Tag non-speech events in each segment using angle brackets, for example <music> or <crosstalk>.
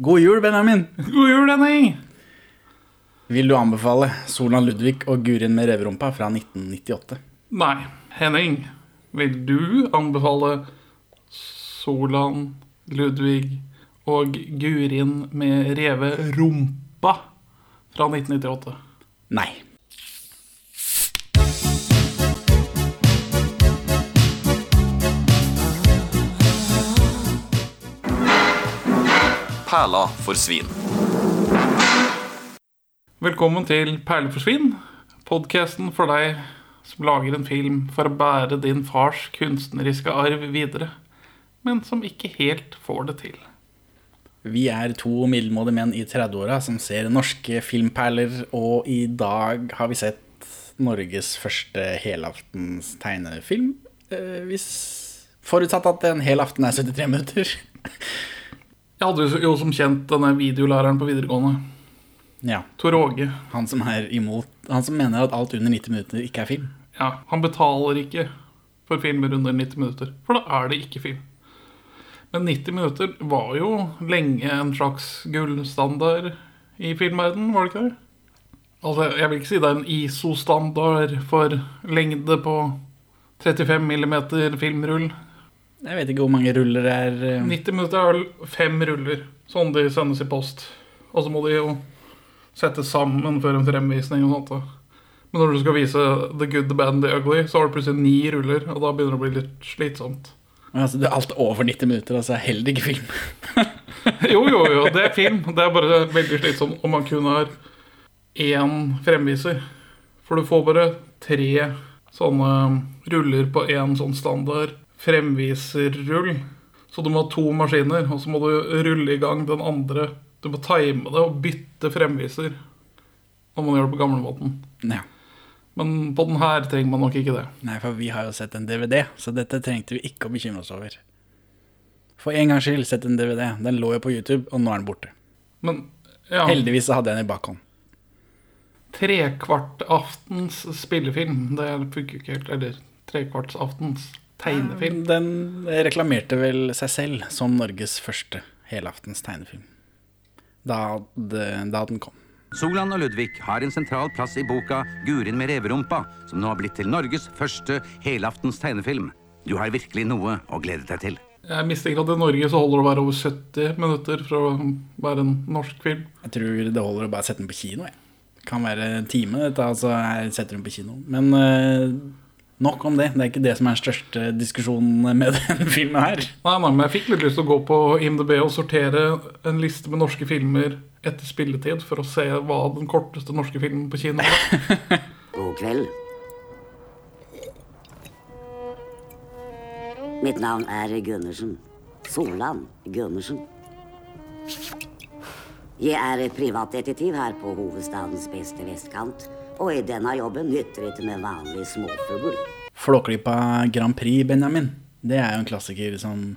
God jul, Benjamin! God jul, Henning! Vil du anbefale Solan Ludvig og Gurin med reverumpa fra 1998? Nei, Henning. Vil du anbefale Solan, Ludvig og Gurin med reverumpa fra 1998? Nei. Perla for svin. Velkommen til Perler for svin, podkasten for deg som lager en film for å bære din fars kunstneriske arv videre, men som ikke helt får det til. Vi er to middelmådige menn i 30-åra som ser norske filmperler, og i dag har vi sett Norges første helaftens tegnefilm. Eh, Hvis Forutsatt at en hel aften er 73 minutter. Jeg hadde jo- som kjent denne videolæreren på videregående, Ja, Tor Åge. Han som er imot Han som mener at alt under 90 minutter ikke er film. Ja, han betaler ikke for filmer under 90 minutter, for da er det ikke film. Men 90 minutter var jo lenge en slags gullstandard i filmverdenen, var det ikke det? Altså, jeg vil ikke si det er en ISO-standard for lengde på 35 mm filmrull. Jeg vet ikke hvor mange ruller det er. eh, 90 minutter er vel fem ruller, sånn de sendes i post. Og så må de jo settes sammen før en fremvisning og sånt. Men når du skal vise The Good, The Bad and The Ugly, så har du plutselig ni ruller, og da begynner det å bli litt slitsomt. Altså, det er alt over 90 minutter, altså er heller ikke film. <laughs> Jo, jo, jo, det er film. Det er bare veldig slitsomt om man kun har én fremviser. For du får bare tre sånne ruller på én sånn standard fremviserrull. Så du må ha to maskiner, og så må du rulle i gang den andre. Du må time det og bytte fremviser når man gjør det på gamlemåten. Ja. Men på den her trenger man nok ikke det. Nei, for vi har jo sett en DVD, så dette trengte vi ikke å bekymre oss over. For en gangs skyld sett en DVD. Den lå jo på YouTube, og nå er den borte. Men ja, Heldigvis så hadde jeg den i bakhånd. trekvartaftens spillefilm, det funker jo ikke helt. Eller trekvartsaftens tegnefilm. Den reklamerte vel seg selv som Norges første helaftens tegnefilm. Da, det, da den kom. Solan og Ludvig har en sentral plass i boka Gurin med reverumpa, som nå har blitt til Norges første helaftens tegnefilm. Du har virkelig noe å glede deg til. Jeg mistenker at i Norge så holder det å være over 70 minutter for å være en norsk film. Jeg tror det holder å bare sette den på kino. Jeg. Det kan være en time, dette, altså jeg setter den på kino. Men eh, nok om det. Det er ikke det som er den største diskusjonen med <laughs> denne filmen her. Nei, nei, men jeg fikk litt lyst til å gå på IMDb og sortere en liste med norske filmer etter spilletid for å se hva den korteste norske filmen på kino var. <laughs> God kveld. Mitt navn er Gundersen. Solan Gundersen. Jeg er privatdetektiv her på hovedstadens beste vestkant. Og i denne jobben nytter det ikke med vanlig småfugl. Flåklypa Grand Prix, Benjamin. Det er jo en klassiker som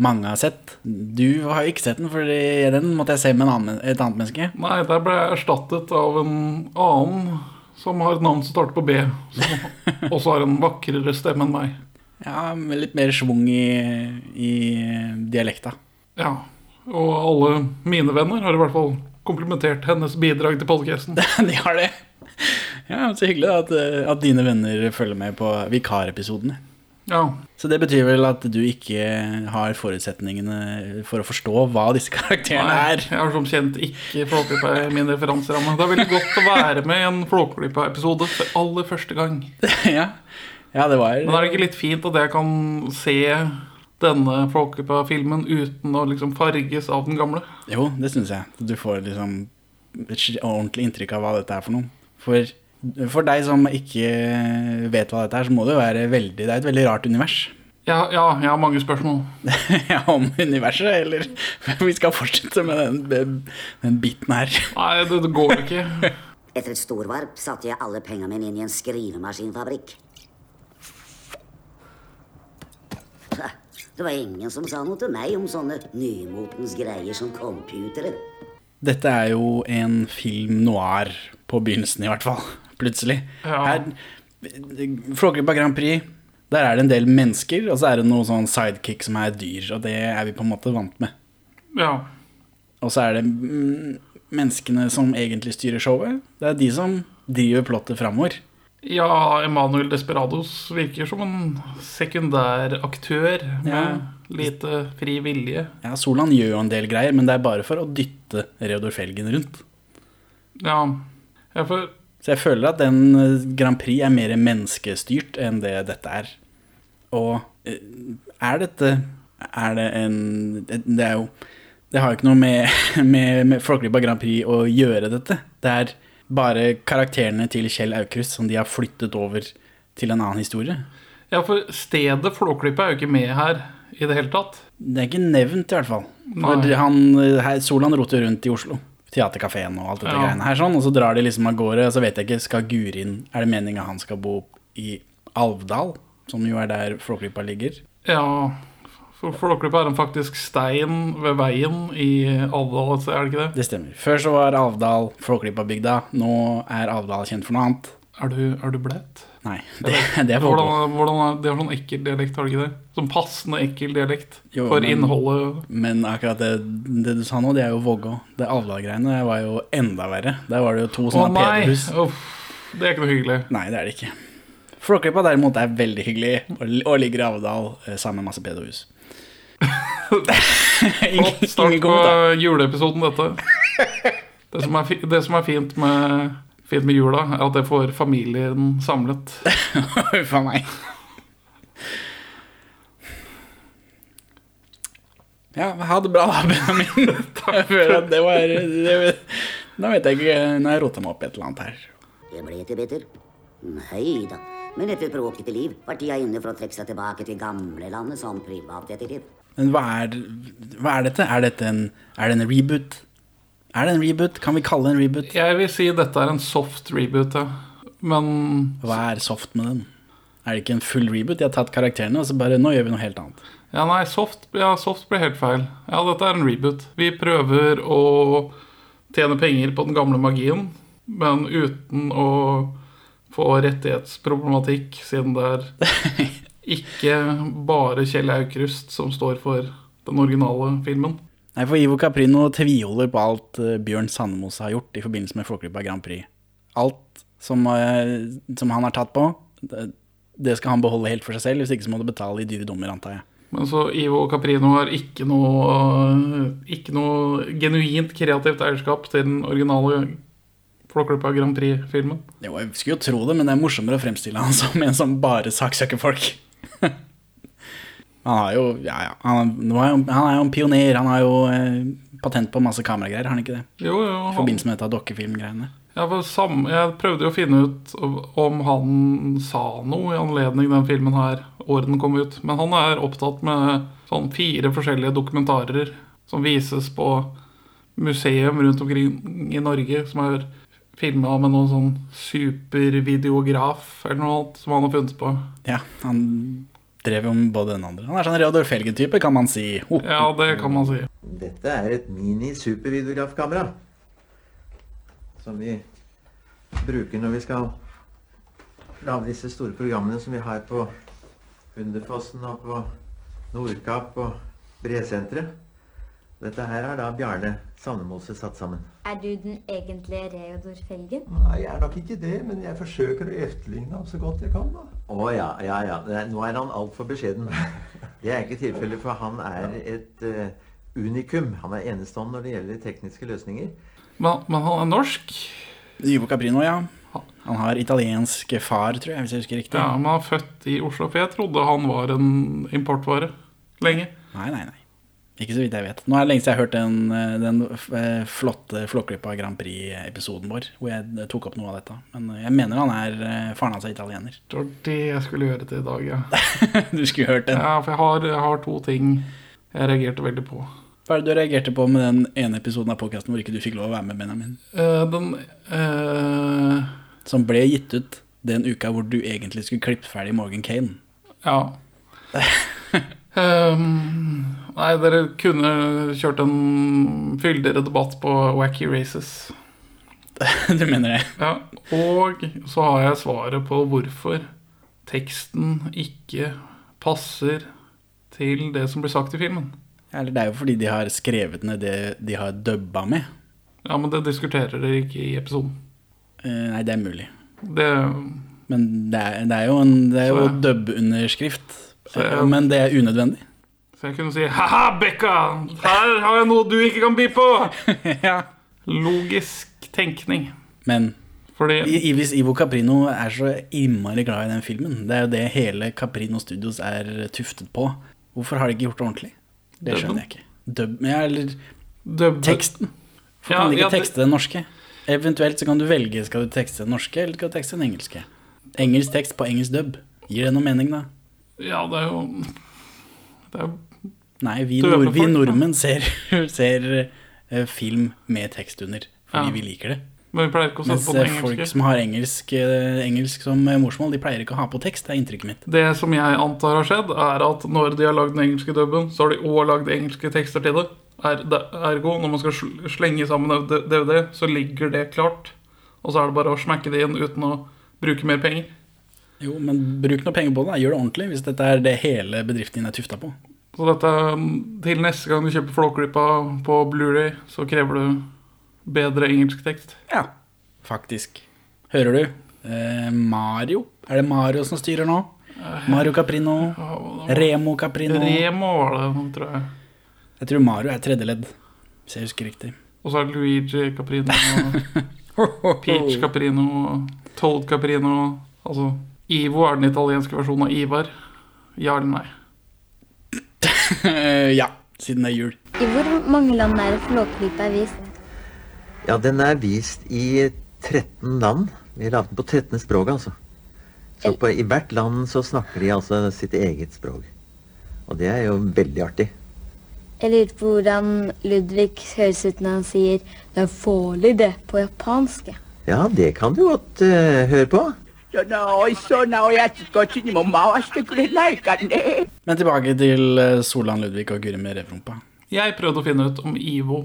mange har sett. Du har ikke sett den, for den måtte jeg se med en annen, et annet menneske. Nei, der ble jeg erstattet av en annen som har et navn som starter på B. Som <laughs> også har en vakrere stemme enn meg. Ja, med litt mer schwung i, i dialekta. Ja, og alle mine venner har i hvert fall komplimentert hennes bidrag til podcasten. <laughs> De har det. <laughs> Ja, Så hyggelig at, at dine venner følger med på vikarepisodene. Ja, Så det betyr vel at du ikke har forutsetningene for å forstå hva disse karakterene er. jeg har som kjent ikke Flåklypa i min referanseramme. Det er veldig godt å være med i en Flåklypa-episode for aller første gang. <laughs> ja. ja, det var Men er det ikke litt fint at jeg kan se denne Flåklypa-filmen uten å liksom farges av den gamle? Jo, det syns jeg. Du får liksom et ordentlig inntrykk av hva dette er for noe. For, for deg som ikke vet hva dette er, så må det jo være veldig Det er et veldig rart univers. Ja, ja, jeg har mange spørsmål. <laughs> ja, om universet, eller <laughs> Vi skal fortsette med den, den biten her. Nei, det, det går ikke. <laughs> Etter et storvarp satte jeg alle pengene mine inn i en skrivemaskinfabrikk. Det var ingen som sa noe til meg om sånne nymotens greier som computere. Dette er jo en film noir på begynnelsen, i hvert fall. <laughs> Plutselig. Ja. Her, Flåklypa Grand Prix, der er det en del mennesker, og så er det noe sånn sidekick som er dyr. Og det er vi på en måte vant med. Ja. Og så er det mm, menneskene som egentlig styrer showet. Det er de som driver plottet framover. Ja, Emanuel Desperados virker som en sekundær aktør med Ja. lite fri vilje. Ja, Solan gjør jo en del greier, men det er bare for å dytte Reodor Felgen rundt. Ja, jeg for... Så jeg føler at den eh, Grand Prix er mer menneskestyrt enn det dette er. Og eh, er dette Er det en Det er jo Det har jo ikke noe med, <laughs> med, med Flåklypa Grand Prix å gjøre, dette. Det er bare karakterene til Kjell Aukrust som de har flyttet over til en annen historie. Ja, for stedet Flåklypa er jo ikke med her i det hele tatt. Det er ikke nevnt, i hvert fall. Her, Solan roter rundt i Oslo. Teaterkafeen og alt dette Ja. greiene her sånn, og så drar de liksom av gårde, og så vet jeg ikke, skal Gurin Er det meninga han skal bo i Alvdal, som jo er der Flåklypa ligger? Ja, for Flåklypa er en faktisk stein ved veien i Alvdal, er det ikke det? Det stemmer. Før så var Alvdal Flåklypa-bygda, nå er Alvdal kjent for noe annet. Er du, er du blett? Nei, det, <laughs> det er. Hvordan, hvordan det er sånn ekkel dialekt, har du ikke det? Sånn passende ekkel dialekt Jo, for men- innholdet. Men akkurat det, det du sa nå, det er jo Vågå. Det Avla-greiene var jo enda verre. Der var det jo to sånne pedohus. PD-hus. Det er ikke noe hyggelig. Nei, det er det ikke. Flåklypa derimot er veldig hyggelig, og, og ligger i Avdal eh, sammen med masse pedohus. <laughs> ingen, Flott start på juleepisoden, dette. Det som er, det som er fint, med, fint med jula, er at det får familien samlet. <laughs> Huff a meg. Ja, ha det bra, da, Benjamin. <laughs> Jeg føler at det var det, Nå vet jeg ikke Nå har jeg rota meg opp i et eller annet her. Det ble ikke bitter. Nei da. Men etter et bråkete liv var tida inne for å trekke seg tilbake til gamlelandet som privatdetektiv. Men hva er, hva er dette? Er dette en, er det en reboot? Er det en reboot? Kan vi kalle det en reboot? Jeg vil si dette er en soft reboot, ja. Men Hva er soft med den? Er det ikke en full reboot? De har tatt karakterene, og så bare Nå gjør vi noe helt annet. Ja, nei, soft, ja, soft blir helt feil. Ja, dette er en reboot. Vi prøver å tjene penger på den gamle magien, men uten å få rettighetsproblematikk, siden det er <laughs> ikke bare Kjell Aukrust som står for den originale filmen. Nei, for Ivo Caprino tviholder på alt eh, Bjørn Sandemos har gjort i forbindelse med Flåklypa Grand Prix. Alt som, eh, som han har tatt på, det, det skal han beholde helt for seg selv, hvis ikke så må du betale i dyre dommer, antar jeg. Men så Ivo Caprino har ikke noe, ikke noe genuint kreativt eierskap til den originale Flåklypa Grand Prix-filmen. Jo, jeg skulle jo tro det, men det er morsommere å fremstille han som en som bare saksøker folk. <laughs> han har jo, ja ja, han, han er jo en pioner, han har jo eh, patent på masse kameragreier, har han ikke det? Jo, jo. I forbindelse med dette dokkefilmgreiene. jeg prøvde jo å finne ut om han sa noe i anledning den filmen her, året den kom ut. Men han er opptatt med sånn fire forskjellige dokumentarer som vises på museum rundt omkring i Norge, som er filma med noen sånn supervideograf eller noe annet som han har funnet på. Ja, han drev jo med både den andre. Han er sånn Reodor Felgen-type, kan man si. Ho, ho. Ja, det kan man si. Dette er et mini-supervideografkamera. Som vi bruker når vi skal lage disse store programmene som vi har på Hunderfossen og på Nordkapp og Bresenteret. Dette her er da Bjarne Sandemose satt sammen. Er du den egentlige Reodor Felgen? Nei, jeg er nok ikke det, men jeg forsøker å efterligne ham så godt jeg kan. da. Å ja, ja, ja. Er- Nå er han altfor beskjeden. Det er ikke tilfellet, for han er et uh, unikum. Han er enestående når det gjelder tekniske løsninger. Men, men han er norsk. Ivo Caprino, ja. Han har italiensk far, tror jeg, hvis jeg husker riktig. Ja, men han er født i Oslo. For jeg trodde han var en importvare lenge. Nei, nei, nei. Ikke så vidt jeg vet. Nå er det lenge siden jeg har hørt den, eh, den eh, flotte Flåklypa Grand Prix-episoden vår, hvor jeg eh, tok opp noe av dette. Men jeg mener han er faren hans er italiener. Det var det jeg skulle gjøre til i dag, ja. <laughs> du skulle hørt den. Ja, for jeg har, jeg har to ting jeg reagerte veldig på. Hva er det du reagerte på med den ene episoden av podkasten hvor ikke du fikk lov å være med, Benjamin? Uh, den uh... Som ble gitt ut den uka hvor du egentlig skulle klippe ferdig Morgan Kane. Ja. <laughs> Ehm, nei, dere kunne kjørt en fyldigere debatt på Wacky Races. <laughs> du mener det? Ja, og så har jeg svaret på hvorfor teksten ikke passer til det som blir sagt i filmen. Eller det er jo fordi de har skrevet ned det de har dubba med. Ja, men det diskuterer dere ikke i episoden. Uh, nei, det er mulig. Det Men det er, det er jo en det er jo. Så jeg- Men det er unødvendig. Så jeg kunne si Ha-ha, Bekka! Her har jeg noe du ikke kan by på! <laughs> ja. Logisk tenkning. Men Fordi hvis Ivo Caprino er så innmari glad i den filmen, det er jo det hele Caprino Studios er tuftet på, hvorfor har de ikke gjort det ordentlig? Det skjønner jeg ikke. Dub, ja, eller Dubbe. teksten. Hvorfor Ja, kan de ikke ja, tekste den norske? Eventuelt så kan du velge skal du tekste den norske eller skal du tekste den engelske. Engelsk tekst på engelsk dub. Gir det noe mening, da? Ja, det er jo Det er jo Nei, vi, nord, vi nordmenn ser, <laughs> ser eh, film med tekst under fordi Ja. vi liker det. Men vi pleier ikke å Mens på engelske. eh, folk som har engelsk, eh, engelsk som morsmål, de pleier ikke å ha på tekst. Det er inntrykket mitt. Det som jeg antar har skjedd, er at når de har lagd den engelske dubben, så har de òg lagd engelske tekster til det. Er, det- ergo, når man skal slenge sammen DVD, så ligger det klart. Og så er det bare å smekke det inn uten å bruke mer penger. Jo, men bruk noe penger på det. Gjør det ordentlig hvis dette er det hele bedriften din er tufta på. Så dette, til neste gang du kjøper Flåklypa på Blu-ray, så krever du bedre engelsk tekst. Ja, faktisk. Hører du? Eh, Mario? Er det Mario som styrer nå? Mario Caprino? Remo Caprino? Remo var det, tror jeg. Jeg tror Mario er tredje ledd, hvis jeg husker riktig. Og så er det Luigi Caprino, <laughs> Peach Caprino, Told Caprino. Altså, Ivo er den italienske versjonen av Ivar. Ja eller nei? Eh, <laughs> ja, siden det er jul. I hvor mange land er det Flåklypa er vist? Ja, den er vist i 13 land. Vi laget den på 13 språk, altså. Så på, i hvert land så snakker de altså sitt eget språk. Og det er jo veldig artig. Jeg lurer på hvordan Ludvig høres ut når han sier 'det er farlig', det, på japansk. Ja, det kan du godt uh, høre på. その美味しそうなおやつこっちにも回してくれないかね Men tilbake til eh, Solan Ludvig og Guri med revrumpa. Jeg prøvde å finne ut om Ivo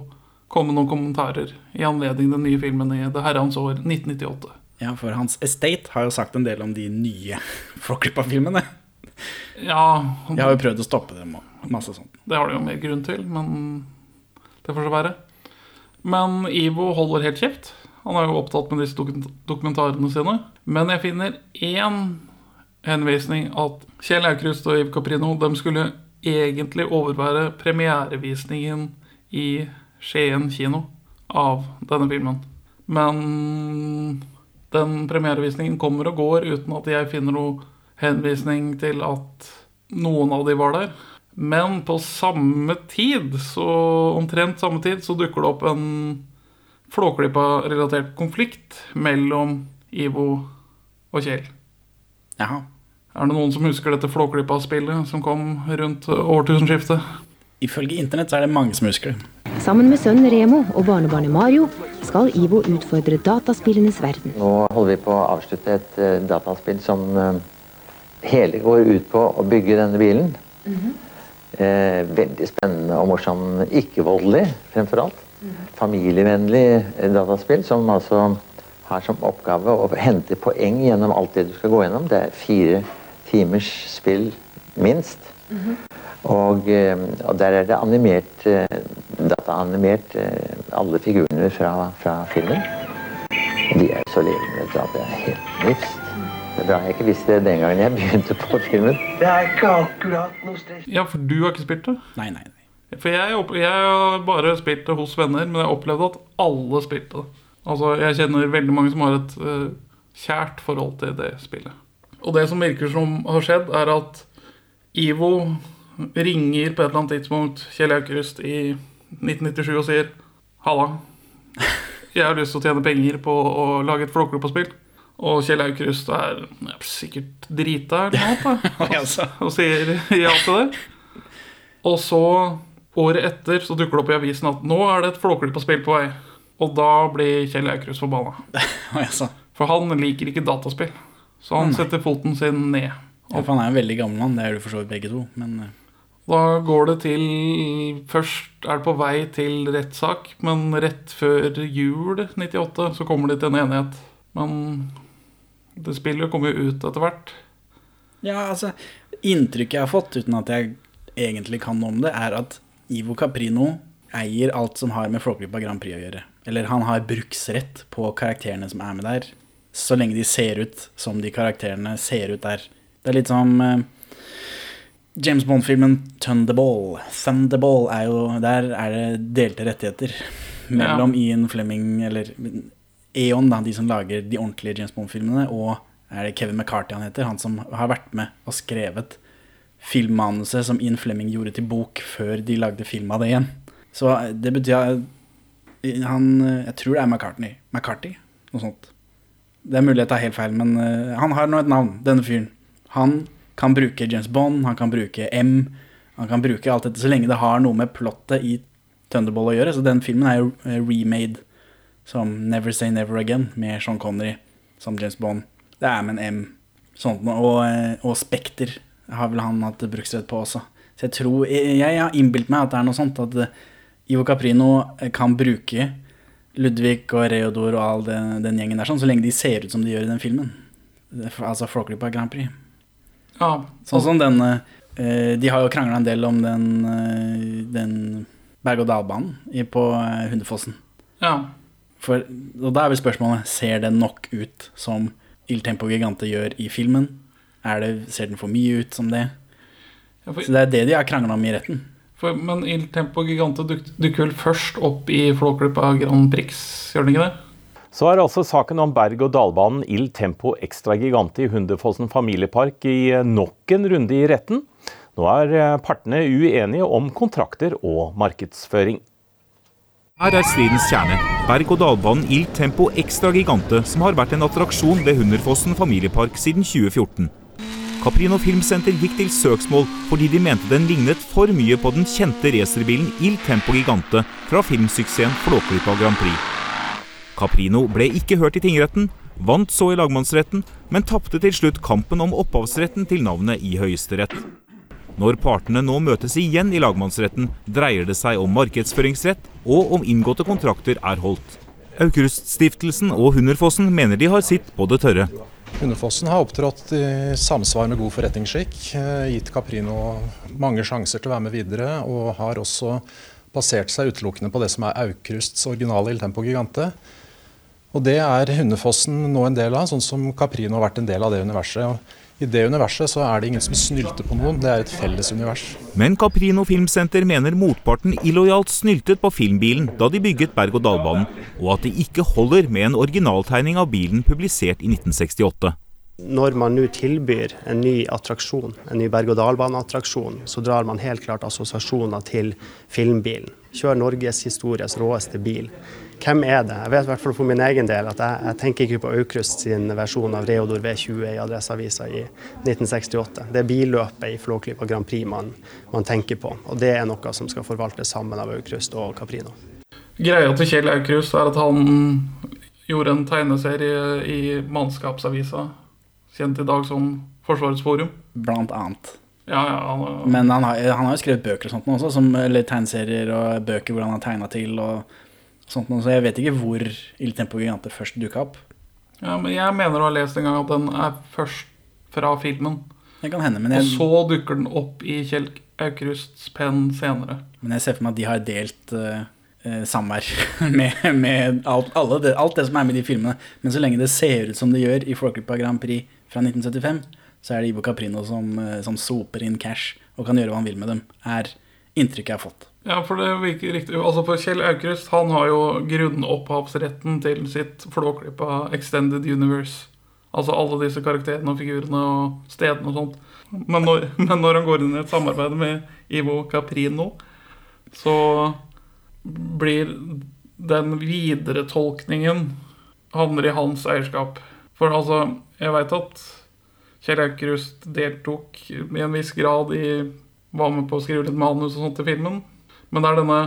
kom med noen kommentarer i anledning den nye filmen i det herrens år 1998. Ja, for hans estate har jo sagt en del om de nye Flåklypa-filmene. Ja, Jeg har jo prøvd å stoppe dem og masse sånt. det har de jo mer grunn til, men det får så være. Men Ivo holder helt kjeft. Han er jo opptatt med disse dokumentarene sine. Men jeg finner én henvisning at Kjell Aukrust og Yves Caprino de skulle egentlig overvære premierevisningen i Skien kino av denne filmen. Men den premierevisningen kommer og går uten at jeg finner noen henvisning til at noen av de var der. Men på samme tid, så omtrent samme tid, så dukker det opp en Flåklypa-relatert konflikt mellom Ivo og Kjell. Jaha. Er det noen som husker dette Flåklypa-spillet som kom rundt årtusenskiftet? Ifølge internett så er det mange som husker det. Sammen med sønnen Remo og barnebarnet Mario skal Ivo utfordre dataspillenes verden. Nå holder vi på å avslutte et eh, dataspill som eh, hele går ut på å bygge denne bilen. eh, veldig spennende og morsom. Ikke-voldelig, fremfor alt. Familievennlig eh, dataspill som altså har som oppgave å hente poeng gjennom alt det du skal gå gjennom. Det er fire timers spill, minst. Og, -hmm. og der er det animert, eh, dataanimert eh, alle figurene fra, fra filmen. Og de er så levende at det er helt nifst. Det er bra jeg ikke visste det den gangen jeg begynte på filmen. Det er ikke akkurat noe stress. Ja, for du har ikke spilt det? Nei, nei. For jeg, jeg har bare spilt det hos venner, men jeg opplevde at alle spilte det. Altså, Jeg kjenner veldig mange som har et uh, kjært forhold til det spillet. Og det som virker som har skjedd, er at Ivo ringer på et eller annet tidspunkt Kjell Aukrust i 1997 og sier Halla, jeg har lyst til å tjene penger på å lage et Flåklypa-spill. Og Kjell Aukrust er ja, sikkert drita eller noe, da. <laughs> og sier ja til det. Og så, året etter, så dukker det opp i avisen at nå er det et Flåklypa-spill på vei. Og da blir Kjell Aukrust forbanna. <laughs> For han liker ikke dataspill. Så han Nei. setter foten sin ned. Ja, for han er en veldig gammel mann, det er du for så vidt begge to. Men eh, Da går det til Først er det på vei til rettssak, men rett før jul 98 så kommer de til en enighet. Men det spillet kommer jo ut etter hvert. ja, altså Inntrykket jeg har fått, uten at jeg egentlig kan noe om det, er at Ivo Caprino eier alt som har med Flåklypa Grand Prix å gjøre. Eller han har bruksrett på karakterene som er med der, så lenge de ser ut som de karakterene ser ut der. Det er litt som uh, James Bond-filmen Thunderball. Thunderball er jo Der er det delte rettigheter mellom Ian Fleming, eller Eon, da, de som lager de ordentlige James Bond-filmene, og er det Kevin McCarthy han heter, han som har vært med og skrevet filmmanuset som Ian Fleming gjorde til bok før de lagde film av det igjen. Så det betyr han Jeg tror det er McCartney. McCarthy? Noe sånt. Det er mulig jeg tar helt feil, men han har nå et navn, denne fyren. Han kan bruke James Bond, han kan bruke M, han kan bruke alt dette så lenge det har noe med plottet i Thunderball å gjøre. Så den filmen er jo eh, remade som Never Say Never Again med Sean Connery som James Bond. Det er med en M. Sånt, og, eh, og Spekter har vel han hatt bruksrett på også. Så jeg tror Jeg, jeg har innbilt meg at det er noe sånt at Ivo Caprino kan bruke Ludvig og Reodor og all den, den gjengen der sånn, så lenge de ser ut som de gjør i den filmen. Altså Flåklypa Grand Prix. Ja. Sånn som den eh, De har jo krangla en del om den, eh, den berg-og-dal-banen på eh, Hundefossen. Ja. For, og da er vel spørsmålet Ser den nok ut som Il Tempo Gigante gjør i filmen? Er det, ser den for mye ut som det? Ja, for- Så det er det de har krangla om i retten. For, men Il Tempo Gigante duk- dukker vel først opp i Flåklypa Grand Prix, gjør den ikke det? Så er altså saken om berg-og-dal-banen Il Tempo Extra Gigante i Hunderfossen familiepark i nok en runde i retten. Nå er eh, partene uenige om kontrakter og markedsføring. Her er stridens kjerne. Berg-og-dal-banen Il Tempo Extra Gigante, som har vært en attraksjon ved Hunderfossen familiepark siden 2014. Caprino Filmsenter gikk til søksmål fordi de mente den lignet for mye på den kjente racerbilen Il Tempo Gigante fra filmsuksessen Flåklypa Grand Prix. Caprino ble ikke hørt i tingretten, vant så i lagmannsretten, men tapte til slutt kampen om opphavsretten til navnet i Høyesterett. Når partene nå møtes igjen i lagmannsretten, dreier det seg om markedsføringsrett og om inngåtte kontrakter er holdt. Aukruststiftelsen og Hunderfossen mener de har sitt på det tørre. Hundefossen har opptrådt i samsvar med god forretningsskikk, eh, gitt Caprino mange sjanser til å være med videre, og har også basert seg utelukkende på det som er Aukrusts originale Il Tempo Gigante. Og det er Hundefossen nå en del av, sånn som Caprino har vært en del av det universet. I det universet så er det ingen som snylter på noen, det er et felles univers. Men Caprino Filmsenter mener motparten illojalt snyltet på filmbilen da de bygget berg-og-dal-banen, og at det ikke holder med en originaltegning av bilen publisert i 1968. Når man nå tilbyr en ny attraksjon, en ny berg-og-dal-baneattraksjon, så drar man helt klart assosiasjoner til filmbilen. Kjør Norges histories råeste bil. Hvem er det? Jeg vet i hvert fall for min egen del at jeg, jeg tenker ikke på Aukrust sin versjon av Reodor V20 i Adresseavisa i 1968. Det er billøpet i Flåklypa Grand Prix man, man tenker på, og det er noe som skal forvaltes sammen av Aukrust og Caprino. Greia til Kjell Aukrust er at han gjorde en tegneserie i Mannskapsavisa, kjent i dag som Forsvarets forum. Blant annet. Ja, ja, han, Men han har, han har jo skrevet bøker og sånt også, som, eller tegneserier og bøker hvor han har tegna til og sånt noe, så jeg vet ikke hvor Il Tempo Gigante først dukka opp. ja, men jeg mener å ha lest en gang at den er først fra filmen. Det kan hende, men jeg... Og så dukker den opp i Kjell Aukrusts penn senere. men jeg ser for meg at de har delt uh, samvær <laughs> med, med alt, det, alt det som er med de filmene. Men så lenge det ser ut som det gjør i Flåklypa Grand Prix fra 1975, så er det Ivo Caprino som, eh, som soper inn cash og kan gjøre hva han vil med dem, er inntrykket jeg har fått. Ja, for det virker riktig. Altså for Kjell Aukrust han har jo grunnopphavsretten til sitt flåklippa Extended Universe. Altså alle disse karakterene og figurene og stedene og sånt. Men når, <laughs> men når han går inn i et samarbeid med Ivo Caprino, så blir den videretolkningen havner i hans eierskap. For altså, jeg veit at Kjell Aukrust deltok i en viss grad i Var med på å skrive litt manus og sånt til filmen. Men det er denne,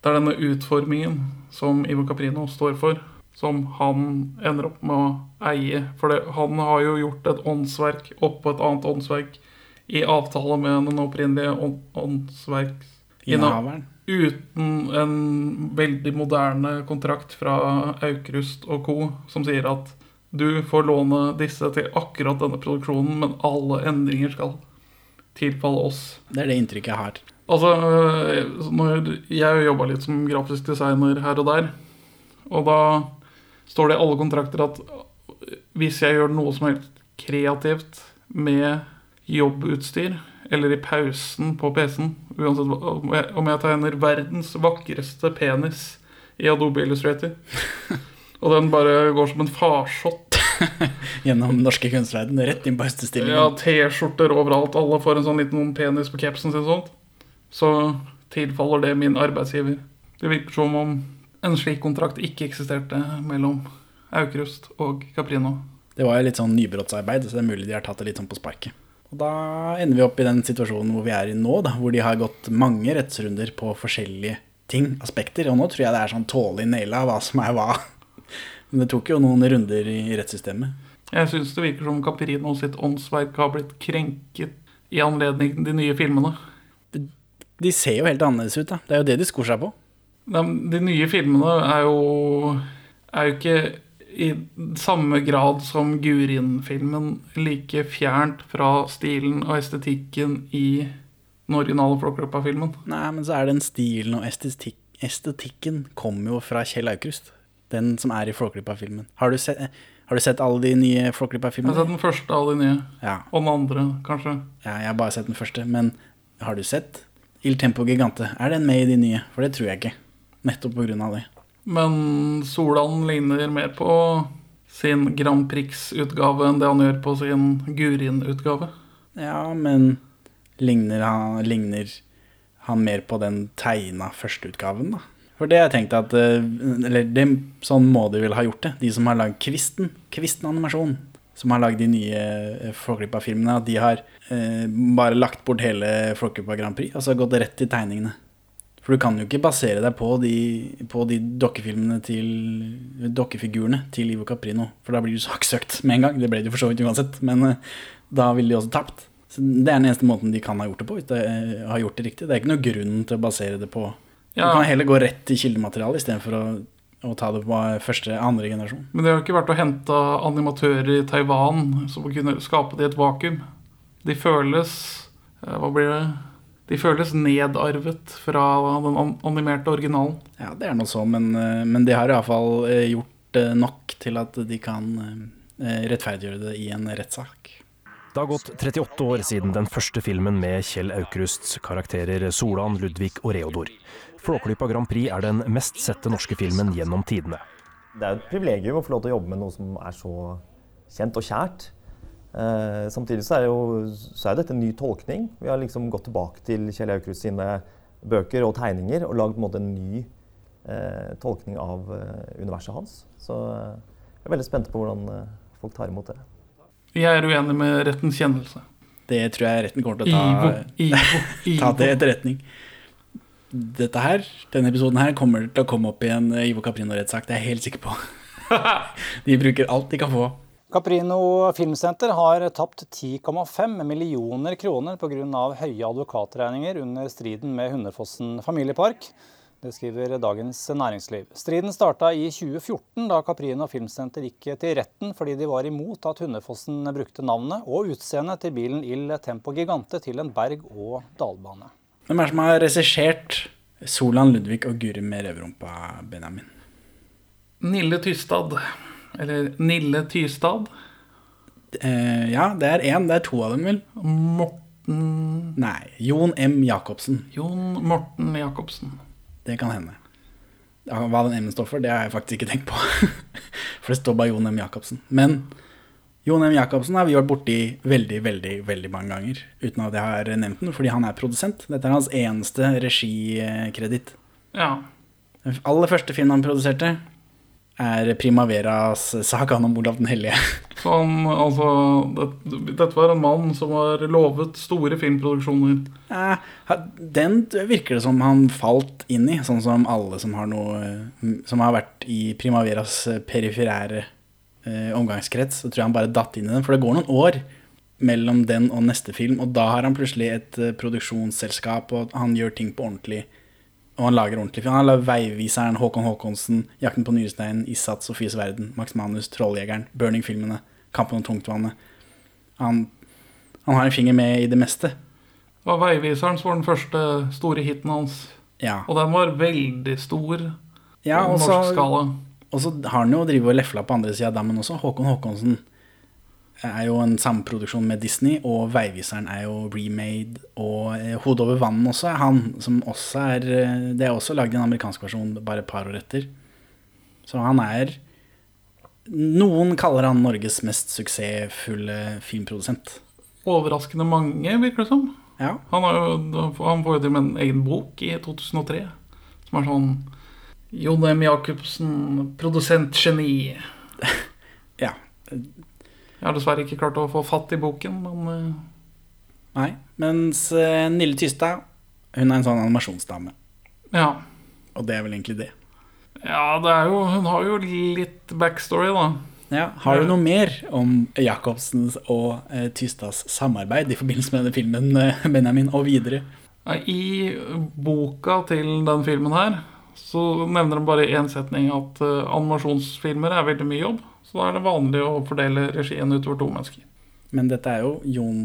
det er denne utformingen som Ivo Caprino står for, som han ender opp med å eie. For det, han har jo gjort et åndsverk oppå et annet åndsverk i avtale med den opprinnelige åndsverksinnehaveren. åndsverk... Innehaveren. Uten en veldig moderne kontrakt fra Aukrust og co. som sier at du får låne disse til akkurat denne produksjonen, men alle endringer skal tilfalle oss. Det er det inntrykket jeg har. Altså, øh, når jeg jobba litt som grafisk designer her og der, og da står det i alle kontrakter at hvis jeg gjør noe som er kreativt med jobbutstyr, eller i pausen på PC-en, uansett om jeg, tegner verdens vakreste penis i Adobe Illustrator, <laughs> og den bare går som en farsott <laughs> Gjennom norske kunstverden, rett inn på Ja. T-skjorter overalt. Alle får en sånn liten penis på capsen sin. Sånt. Så tilfaller det min arbeidsgiver. Det virker som om en slik kontrakt ikke eksisterte mellom Aukrust og Caprino. Det var jo litt sånn nybrottsarbeid, så det er mulig de har tatt det litt sånn på sparket. Og da ender vi opp i den situasjonen hvor vi er i nå, da, hvor de har gått mange rettsrunder på forskjellige ting, aspekter. Og nå tror jeg det er sånn tålelig naila hva som er hva. Men det tok jo noen runder i rettssystemet. Jeg syns det virker som Caprino sitt åndsverk har blitt krenket i anledning til de nye filmene. De ser jo helt annerledes ut, da. Det er jo det de skor seg på. De, de nye filmene er jo Er jo ikke i samme grad som Gurin-filmen like fjernt fra stilen og estetikken i den originale Flåklypa-filmen. Nei, men så er den stilen og estetik estetikken kommer jo fra Kjell Aukrust. Den som er i Flåklypa-filmen. Har, du sett- har du sett alle de nye Jeg har sett den første av de nye. Ja. Og den andre, kanskje. Ja, jeg har bare sett den første. Men har du sett Il Tempo Gigante? Er den med i de nye? For det tror jeg ikke. Nettopp av det. Men Solan ligner mer på sin Grand Prix-utgave enn det han gjør på sin Gurin-utgave. Ja, men ligner han, ligner han mer på den tegna førsteutgaven, da? For det har jeg tenkt at eh, Eller det, sånn må de vel ha gjort det. De som har lagd Kvisten, Kvisten animasjon, som har lagd de nye eh, Flåklypa-filmene, at de har eh, bare lagt bort hele Flåklypa Grand Prix, altså gått rett til tegningene. For du kan jo ikke basere deg på de, på de dokkefilmene til Dokkefigurene til Ivo Caprino, for da blir du saksøkt med en gang. Det ble det for så vidt uansett, men eh, da ville de også tapt. Så det er den eneste måten de kan ha gjort det på, hvis de eh, har gjort det riktig. Det er ikke noe grunn til å basere det på Ja. Du kan heller gå rett til kildematerialet istedenfor å, å ta det på første, andre generasjon. Men det har jo ikke vært å hente animatører i Taiwan som kunne skape det i et vakuum. De føles eh, Hva blir det? De føles nedarvet fra den animerte originalen. Ja, det er noe så, men, eh, men de har iallfall gjort nok til at de kan eh, rettferdiggjøre det i en rettssak. Det har gått 38 år siden den første filmen med Kjell Aukrusts karakterer Solan, Ludvig og Reodor. Flåklypa Grand Prix er den mest sette norske filmen gjennom tidene. Det er et privilegium å få lov til å jobbe med noe som er så kjent og kjært. Eh, samtidig så er, jo, så er dette en ny tolkning. Vi har liksom gått tilbake til Kjell Aukrust sine bøker og tegninger og lagd en måte en ny eh, tolkning av eh, universet hans. Så eh, jeg er veldig spent på hvordan eh, folk tar imot det. Jeg er uenig med rettens kjennelse. Det tror jeg retten kommer til å ta, Ivo, Ivo, <laughs> ta til etterretning. Dette her, denne episoden her kommer til å komme opp i en eh, Ivo Caprino-rettssak, det er jeg helt sikker på. <laughs> de bruker alt de kan få. Caprino Filmsenter har tapt 10,5 millioner kroner pga. høye advokatregninger under striden med Hunderfossen familiepark. Det skriver Dagens Næringsliv. Striden starta i 2014, da Caprino Filmsenter gikk til retten fordi de var imot at Hunderfossen brukte navnet og utseendet til bilen Il Tempo Gigante til en berg- og dalbane. Hvem er det som har regissert Solan Ludvig og Guri med revrumpa, Benjamin? Nille Tystad. Eller Nille Tystad. Eh, ja, det er én. Det er to av dem, vel? Morten Nei. Jon M. Jacobsen. Jon Morten Jacobsen. Det kan hende. Ja, hva den M-en står for, det har jeg faktisk ikke tenkt på. <laughs> for det står bare Jon M. Jacobsen. Men Jon M. Jacobsen har vi vært borti veldig, veldig veldig mange ganger. Uten at jeg har nevnt den, fordi han er produsent. Dette er hans eneste regikreditt. Ja. Den aller første filmen han produserte, er Primaveras sagaen om Olav den hellige. <laughs> Som, altså, det, dette var en mann som var lovet store filmproduksjoner. Ja, Den virker det som han falt inn i, sånn som alle som har noe Som har vært i Primaveras periferære eh, omgangskrets. Så tror jeg han bare datt inn i den. For det går noen år mellom den og neste film, og da har han plutselig et eh, produksjonsselskap, og han gjør ting på ordentlig. Og han lager ordentlig film. Han har Veiviseren, Håkon Håkonsen, Jakten på Nyresteinen, Isat, Sofies verden, Max Manus, Trolljegeren, Burning-filmene, Kampen om tungtvannet. Han, han har en finger med i det meste. Det var 'Veiviseren' som var den første store hiten hans. Ja. Og den var veldig stor Ja, på norsk skala. Og så har han jo drevet og lefla på andre sida av dammen også. Håkon Håkonsen er jo en samproduksjon med Disney, og Veiviseren er jo remade. Og eh, Hodet over vannet også er han, som også er eh, Det er også lagd en amerikansk versjon bare et par år etter. Så han er Noen kaller han Norges mest suksessfulle filmprodusent. Overraskende mange, virker det som. Ja. Han, har jo, han får jo til med en egen bok i 2003, som er sånn Jon M. Jacobsen, produsentgeni. <laughs> ja. Jeg har dessverre ikke klart å få fatt i boken, men eh, Nei. Mens eh, Nille Tystad, hun er en sånn animasjonsdame. ja. Og det er vel egentlig det. Ja, det er jo, hun har jo litt backstory, da. Ja, Har du noe mer om Jacobsens og eh, Tystads samarbeid i forbindelse med denne filmen, eh, Benjamin, og videre? I boka til den filmen her så nevner de bare i én setning at eh, animasjonsfilmer er veldig mye jobb. Så da er det vanlig å fordele regien utover to mennesker. Men dette er jo Jon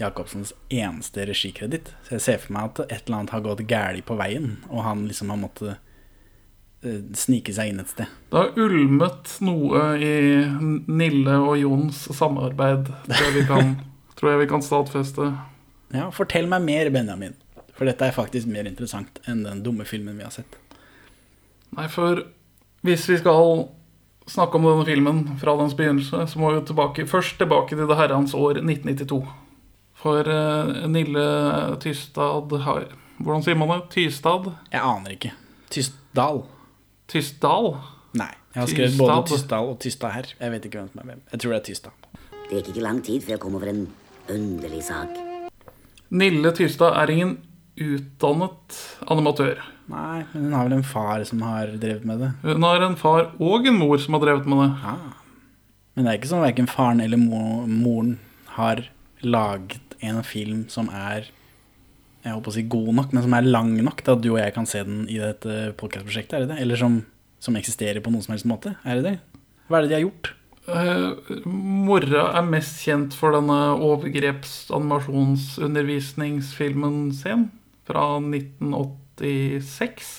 Jacobsens eneste regikreditt. Så jeg ser for meg at et eller annet har gått galt på veien, og han liksom har måttet eh, snike seg inn et sted. Det har ulmet noe i Nille og Jons samarbeid, vi kan, <laughs> tror jeg vi kan stadfeste. Ja, Fortell meg mer, Benjamin. For dette er faktisk mer interessant enn den dumme filmen vi har sett. Nei, for hvis vi skal snakke om denne filmen fra dens begynnelse, så må vi tilbake, først tilbake til det herrens år 1992. For uh, Nille Tystad har Hvordan sier man det? Tystad? Jeg aner ikke. Tystdal. Tystdal? Nei. Jeg har skrevet både. Tystdal og Tystad her. Jeg vet ikke hvem som er hvem. Jeg tror det er Tystad. Det gikk ikke lang tid før jeg kom over en underlig sak. Nille Tystad er ingen utdannet animatør. Nei, men hun har vel en far som har drevet med det. Hun har en far og en mor som har drevet med det. Men det er ikke sånn at verken faren eller mo moren har laget en film som er jeg håper å si god nok, men som er lang nok til at du og jeg kan se den i dette podcast-prosjektet, er det det? Eller som, som eksisterer på noen som helst måte? Er det det? Hva er det de har gjort? Eh, mora er mest kjent for denne overgreps-animasjonsundervisningsfilmen sin fra 1986.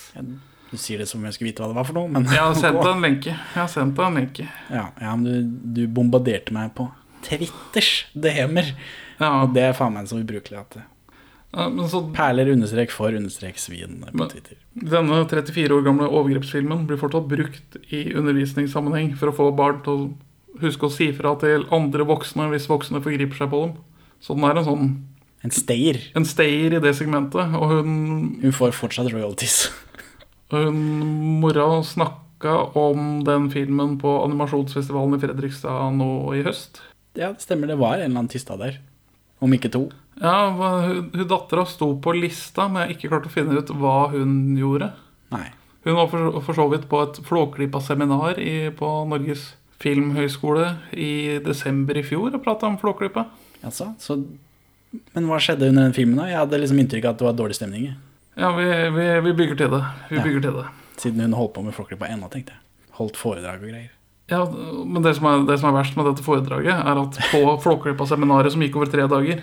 Du sier det som om jeg skulle vite hva det var for noe, men Jeg har sendt <laughs> deg en lenke. Jeg har sendt deg en lenke. Ja, ja men du, du bombarderte meg på Twitters DM-er. Og det er faen meg så ubrukelig at det Perler understrek for understrek svin på Twitter. Denne 34 år gamle overgrepsfilmen blir fortsatt brukt i undervisningssammenheng for å få barn til å huske å si fra til andre voksne hvis voksne forgriper seg på dem. Så den er en sånn En stayer. En stayer i det segmentet. Og hun Hun får fortsatt royalties. Hun mora snakka om den filmen på animasjonsfestivalen i Fredrikstad nå i høst. Ja, det stemmer. Det var en eller annen tista der. Om ikke to. Ja, hun, hun Dattera sto på lista, men jeg har ikke klart å finne ut hva hun gjorde. Nei. Hun var for, for så vidt på et Flåklypa-seminar i- på Norges filmhøgskole i desember i fjor og prata om Flåklypa. Altså, så, men hva skjedde under den filmen? da? Jeg hadde liksom inntrykk av at det var dårlig stemning. Ja, vi, vi, vi bygger til det. Vi Ja. bygger til det. Siden hun holdt på med Flåklypa ennå, tenkte jeg. Holdt foredrag og greier. Ja, men det som, er, det som er verst med dette foredraget, er at på Flåklypa-seminaret, som gikk over tre dager,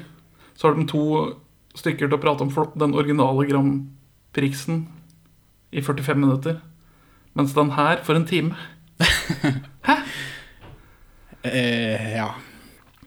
så har de to stykker til å prate om den originale Grand Prixen i 45 minutter. Mens den her får en time. <laughs> Eh, ja.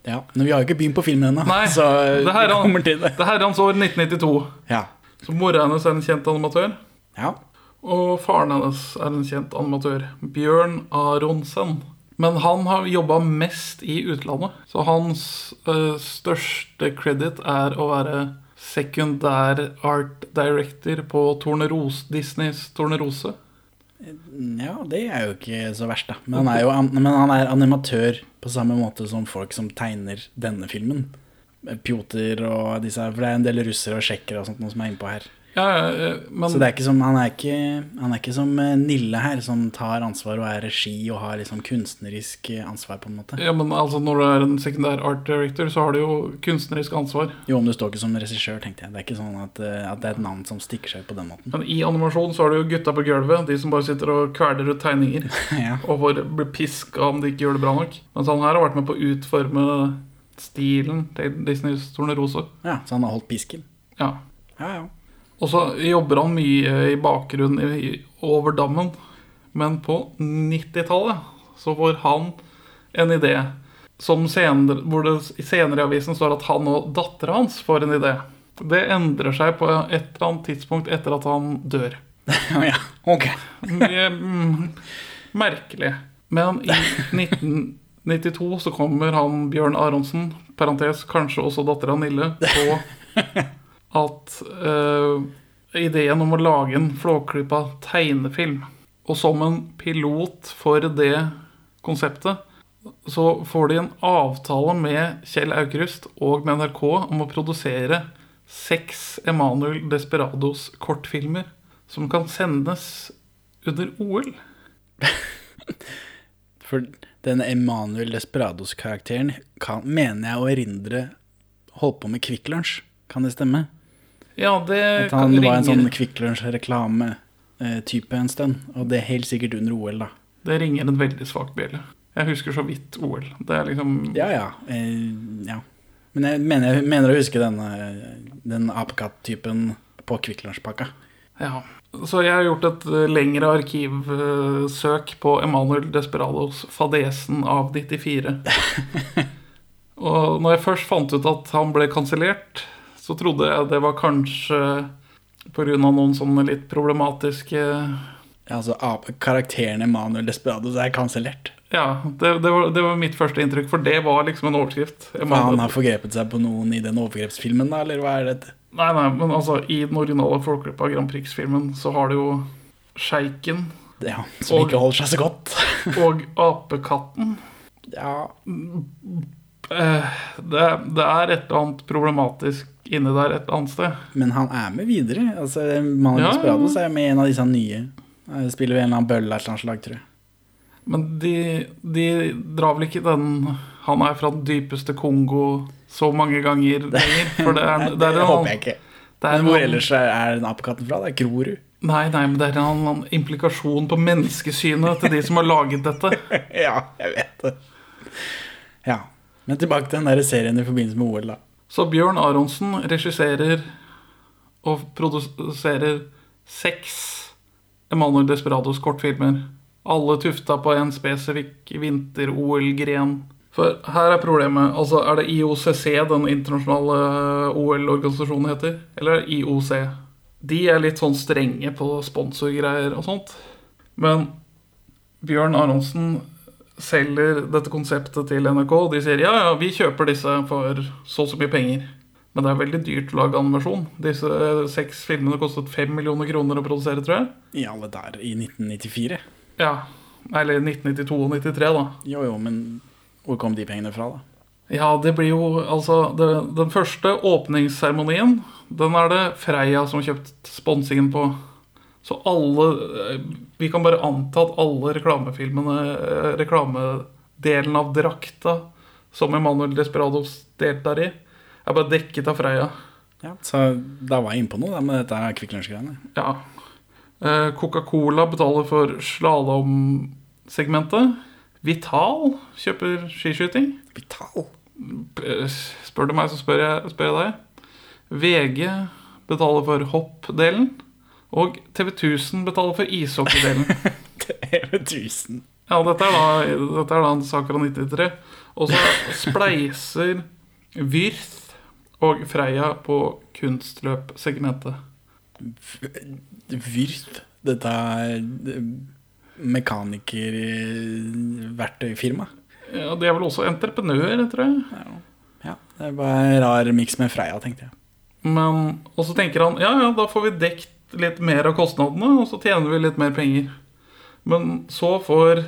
Ja. Men vi har jo ikke begynt på filmen ennå, Nei, så det vi kommer til det. det her er hans år 1992. Ja. Så mora hennes er en kjent animatør. Ja. Og faren hennes er en kjent animatør. Bjørn Aronsen. Men han har jobba mest i utlandet. Så hans uh, største credit er å være sekundær art director på Tornerose, Disneys Tornerose. Ja, det er jo ikke så verst, da. Men han er jo men han er animatør på samme måte som folk som tegner denne filmen. Pjoter og disse her, For det er en del russere og tsjekkere og sånt noe som er innpå her. Ja, ja, men Så det er ikke som, han, er ikke, han er ikke som eh, Nille her, som tar ansvar og er regi og har liksom kunstnerisk eh, ansvar, på en måte. ja, men altså når du er en sekundær art director, så har du jo kunstnerisk ansvar. Jo, men du står ikke som regissør, tenkte jeg. Det er ikke sånn at, eh, at det er et navn som stikker seg på den måten. Men i animasjon så har du jo gutta på gulvet, de som bare sitter og kveler ut tegninger. <laughs> Ja. Og får bli piska om de ikke gjør det bra nok. Mens han her har vært med på å utforme stilen til Disneys Tornerose. Ja, Så han har holdt pisken? Ja. Ja, ja. Og så jobber han mye i bakgrunnen over dammen. Men på 90-tallet så får han en idé som senere, hvor det senere i avisen står at han og dattera hans får en idé. Det endrer seg på et eller annet tidspunkt etter at han dør. <laughs> ja, ok. Mm, merkelig. Men i 1992 så kommer han Bjørn Aronsen, parentes kanskje også dattera Nille, på <laughs> at uh, ideen om å lage en Flåklypa tegnefilm Og som en pilot for det konseptet så får de en avtale med Kjell Aukrust og med NRK om å produsere seks Emanuel Desperados kortfilmer som kan sendes under OL. <laughs> For denne Emanuel Desperados-karakteren mener jeg å erindre holdt på med Kvikk Lunsj. Kan det stemme? Ja, det At han ringer. var en sånn Kvikk Lunsj-reklame-type en stund. Og det er helt sikkert under OL, da. Det ringer en veldig svak bjelle. Jeg husker så vidt OL. Det er liksom Ja, ja. Eh, ja. Men jeg mener, jeg mener å huske denne, den apekatt-typen på Kvikk Lunsj-pakka. Ja. Så jeg har gjort et eh, lengre arkivsøk på Emanuel Desperados fadesen av 94. <laughs> Og når jeg først fant ut at han ble kansellert, så trodde jeg det var kanskje pga. noen sånne litt problematiske Ja, altså Karakterene Karakteren Emanuel Desperados er kansellert. Ja, det, det, var, det var mitt første inntrykk, for det var liksom en overskrift. For han har forgrepet seg på noen i den overgrepsfilmen, da, eller hva er dette? Nei, nei, men altså, i den originale Flåklypa Grand Prix-filmen så har du jo sjeiken. Ja, som ikke holder seg så godt. <laughs> og apekatten. Ja. Eh, Det, det er et eller annet problematisk inni der et eller annet sted. Men han er med videre. Altså, Emanuel Ja. Desperados er med i en av disse nye. Jeg Spiller ved en eller annen bølle av et eller annet slag, tror jeg. Men de, de drar vel ikke den Han er fra den dypeste Kongo så mange ganger lenger. For det er, Nei, <laughs> det er det en håper jeg ikke. det Men hvor ellers er den apekatten fra? Det er Grorud. Nei, nei, men det er en annen implikasjon på menneskesynet til de som har laget dette. <laughs> ja, jeg vet det. Ja. Men tilbake til den der serien i forbindelse med OL, da. Så Bjørn Aronsen regisserer og produserer seks Emanuel Desperados kortfilmer. Alle tufta på en spesifikk vinter-OL-gren. For her er problemet. Altså, Er det IOCC den internasjonale OL-organisasjonen heter? Eller er det IOC? De er litt sånn strenge på sponsorgreier og sånt. Men Bjørn Aronsen selger dette konseptet til NRK. og De sier ja, ja, vi kjøper disse for så og så mye penger. Men det er veldig dyrt å lage animasjon. Disse eh, seks filmene kostet fem millioner kroner å produsere, tror jeg. I alle der i 1994. Ja, Eller 1992 og 93, da. Jo, jo, men hvor kom de pengene fra, da? Ja, det blir jo altså det, Den første åpningsseremonien, den er det Freia som har kjøpt sponsingen på. Så alle eh, Vi kan bare anta at alle reklamefilmene, eh, reklamedelen av drakta som Emanuel Desperados deltar i, er bare dekket av Freia. Ja, Så da var jeg inne på noe da, med dette Kvikk Lunsj-greiene. Ja. Eh, Coca-Cola betaler for slalåmsegmentet. Vital kjøper skiskyting. Vital? Spør du meg, så spør jeg, spør jeg deg. VG betaler for hoppdelen. Og TV 1000 betaler for ishockeydelen. <laughs> TV 1000. Ja, dette er da, dette er da en sak fra 93. Og så spleiser Wirth og Freia på kunstløpsegmentet. Wirth. Dette er mekanikerverktøyfirma. Ja, De er vel også entreprenører, tror jeg. Ja, det bare en rar miks med Freia, tenkte jeg. Men, og så tenker han ja, ja, da får vi dekt litt mer av kostnadene, og så tjener vi litt mer penger. Men så får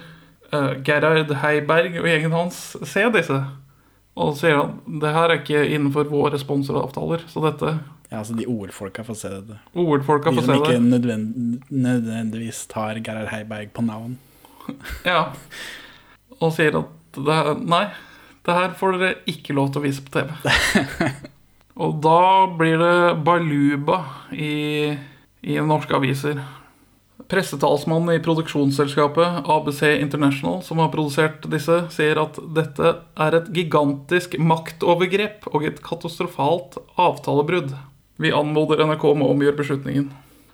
uh, Gerhard Heiberg og gjengen hans se disse. Og så sier han det her er ikke innenfor våre sponsoravtaler. Så dette Ja, altså De OL-folka får se det. OL-folka De får som ikke nødvend nødvendigvis tar Gerhard Heiberg på navn. <laughs> Ja. Og sier at det her, nei, det her får dere ikke lov til å vise på TV. <laughs> og da blir det baluba i, i norske aviser. Pressetalsmannen i produksjonsselskapet ABC International, som har produsert disse, sier at dette er et gigantisk maktovergrep og et katastrofalt avtalebrudd. Vi anmoder NRK om å omgjøre beslutningen.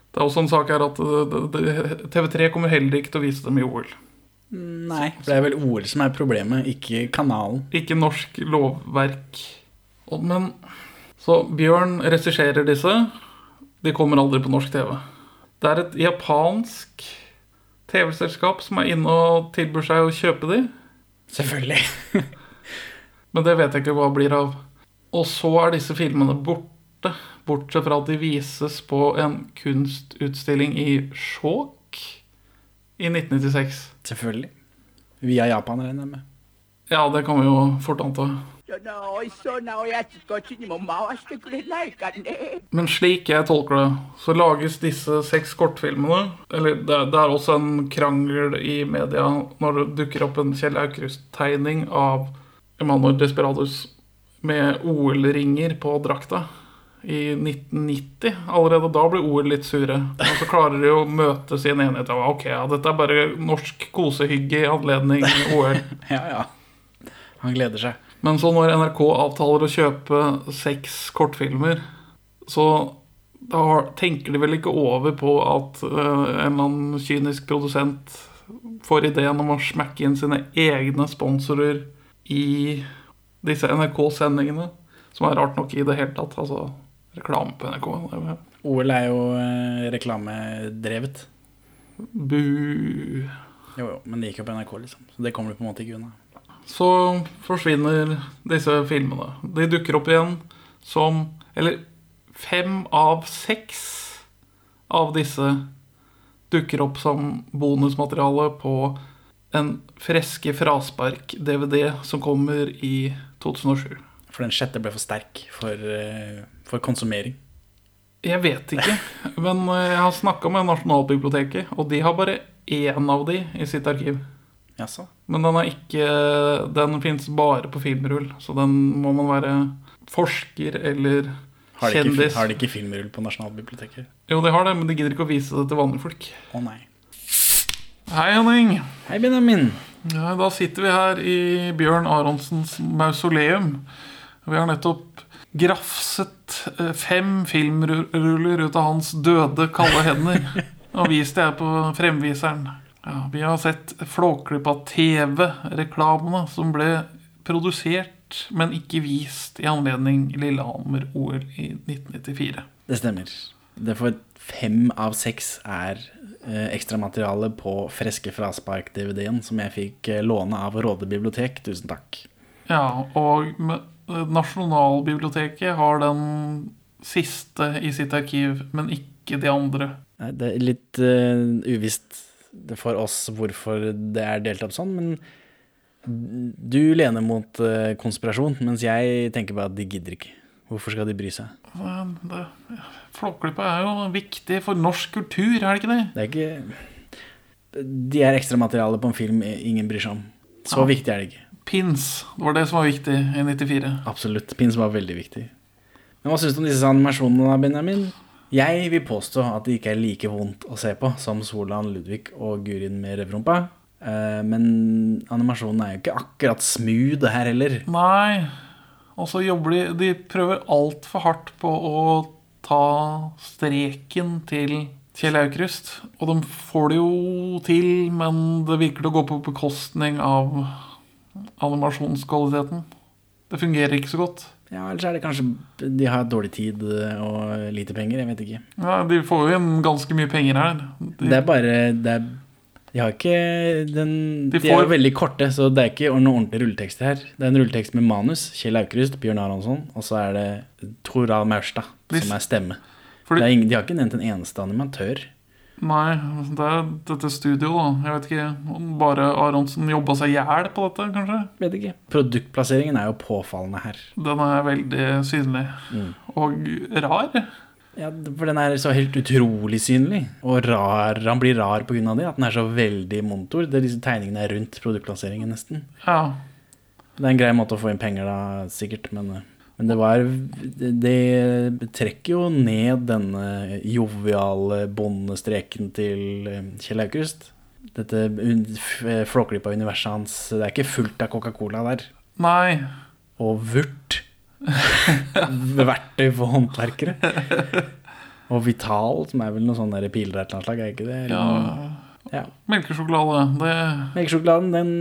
Det er også en sak her at eh, det- det- TV3 kommer heller ikke til å vise dem i OL. Nei, for det er vel OL som er problemet, ikke kanalen. Ikke norsk lovverk. Men Så Bjørn regisserer disse. De kommer aldri på norsk TV. Det er et japansk TV-selskap som er inne og tilbyr seg å kjøpe de. Selvfølgelig. <laughs> Men det vet jeg ikke hva blir av. Og så er disse filmene borte. Bortsett fra at de vises på en kunstutstilling i Skjåk i 1996. Selvfølgelig. Via Japan, regner jeg med. Ja, det kan vi jo fort anta. その美味しそうなおやつこっちにも回してくれないかね Men slik jeg tolker det, så lages disse seks kortfilmene Eller det, er- det er også en krangel i media når det dukker opp en Kjell Aukrust-tegning av Emanuel Desperados med OL-ringer på drakta i 1990. Allerede da ble OL litt sure. Og så klarer de å møtes i en enighet av ok, ja, dette er bare norsk kosehygge i anledning OL. <laughs> ja, ja. Han gleder seg. Men så når NRK avtaler å kjøpe seks kortfilmer, så da tenker de vel ikke over på at eh, en eller annen kynisk produsent får ideen om å smekke inn sine egne sponsorer i disse NRK-sendingene. Som er rart nok i det hele tatt. Altså reklame på NRK. OL er jo eh, reklamedrevet. Bu. Jo, jo, men det gikk jo på NRK, liksom. Så det kommer du på en måte ikke unna. Så forsvinner disse filmene. De dukker opp igjen som Eller fem av seks av disse dukker opp som bonusmateriale på en Freske fraspark-DVD som kommer i 2007. For den sjette ble for sterk for, eh, for konsumering. Jeg vet ikke, men eh, jeg har snakka med Nasjonalbiblioteket, og de har bare én av de i sitt arkiv. Jaså? Men den er ikke Den fins bare på filmrull, så den må man være forsker eller Har de, ikke, kjendis. har de ikke filmrull på Nasjonalbiblioteket? Jo, de har det, men de gidder ikke å vise det til vanlige folk. Å nei. Hei, Henning. Hei, Benjamin. Ja, da sitter vi her i Bjørn Aronsens mausoleum. Vi har nettopp grafset eh, fem filmruller ut av hans døde, kalde hender. Og vist det her på fremviseren. Ja, vi har sett Flåklypa TV-reklamene som ble produsert, men ikke vist i anledning Lillehammer-OL i 1994. Det stemmer. Det får fem av seks er eh, ekstramateriale på Freske fraspark-DVD-en som jeg fikk eh, låne av Råde bibliotek. Tusen takk. Ja, og Nasjonalbiblioteket har den siste i sitt arkiv, men ikke de andre. Nei, Det er litt uh, uvisst for oss hvorfor det er delt opp sånn, men du lener mot eh, konspirasjon, mens jeg tenker bare at de gidder ikke. Hvorfor skal de bry seg? Flåklypa er jo viktig for norsk kultur, er det ikke det? Det er ikke De er ekstramateriale på en film ingen bryr seg om. Så Ja. viktig er det ikke. Pins, det var det som var viktig i 94. Absolutt. Pins var veldig viktig. Men hva syns du om disse animasjonene, Benjamin? Jeg vil påstå at det ikke er like vondt å se på som Solan Ludvig og Gurin med røvrumpa. Eh, Men animasjonen er jo ikke akkurat smooth her heller. Nei, og så jobber de De prøver altfor hardt på å ta streken til Kjell Aukrust. Og de får det jo til, men det virker til å gå på bekostning av animasjonskvaliteten. Det fungerer ikke så godt. Ja, Ellers er det kanskje de har dårlig tid og lite penger. Jeg vet ikke. Ja, De får jo inn ganske mye penger her. De, Det er bare det er, De har ikke den De De, er jo veldig korte, så det er ikke noen ordentlige rulletekster her. Det er en rulletekst med manus. Kjell Aukrust, Bjørn Aronsson, og så er det Toral Maurstad som er stemme. Fordi- Det ingen, de har ikke nevnt en eneste animatør. Nei, det er dette studioet, da. Jeg vet ikke om bare Aronsen jobba seg i hjel på dette, kanskje? Vet ikke. Produktplasseringen er jo påfallende her. Den er veldig synlig. Mm. Og rar. Ja, for den er så helt utrolig synlig. Og rar. Han blir rar pga. det. At den er så veldig montor. Det er disse tegningene er rundt produktplasseringen, nesten. Ja. Det er en grei måte å få inn penger da, sikkert, men, men det var Det trekker jo ned denne joviale bondestreken til eh, Kjell Aukrust. Dette un- flåklypa universet hans Det er ikke fullt av Coca-Cola der. Nei. Og vurt <laughs> Verktøy for håndverkere. Og Vital, som er vel noe sånn piler piler et eller annet slag, er ikke det? Eller Ja. ja. Melkesjokolade. Det... Melkesjokoladen, den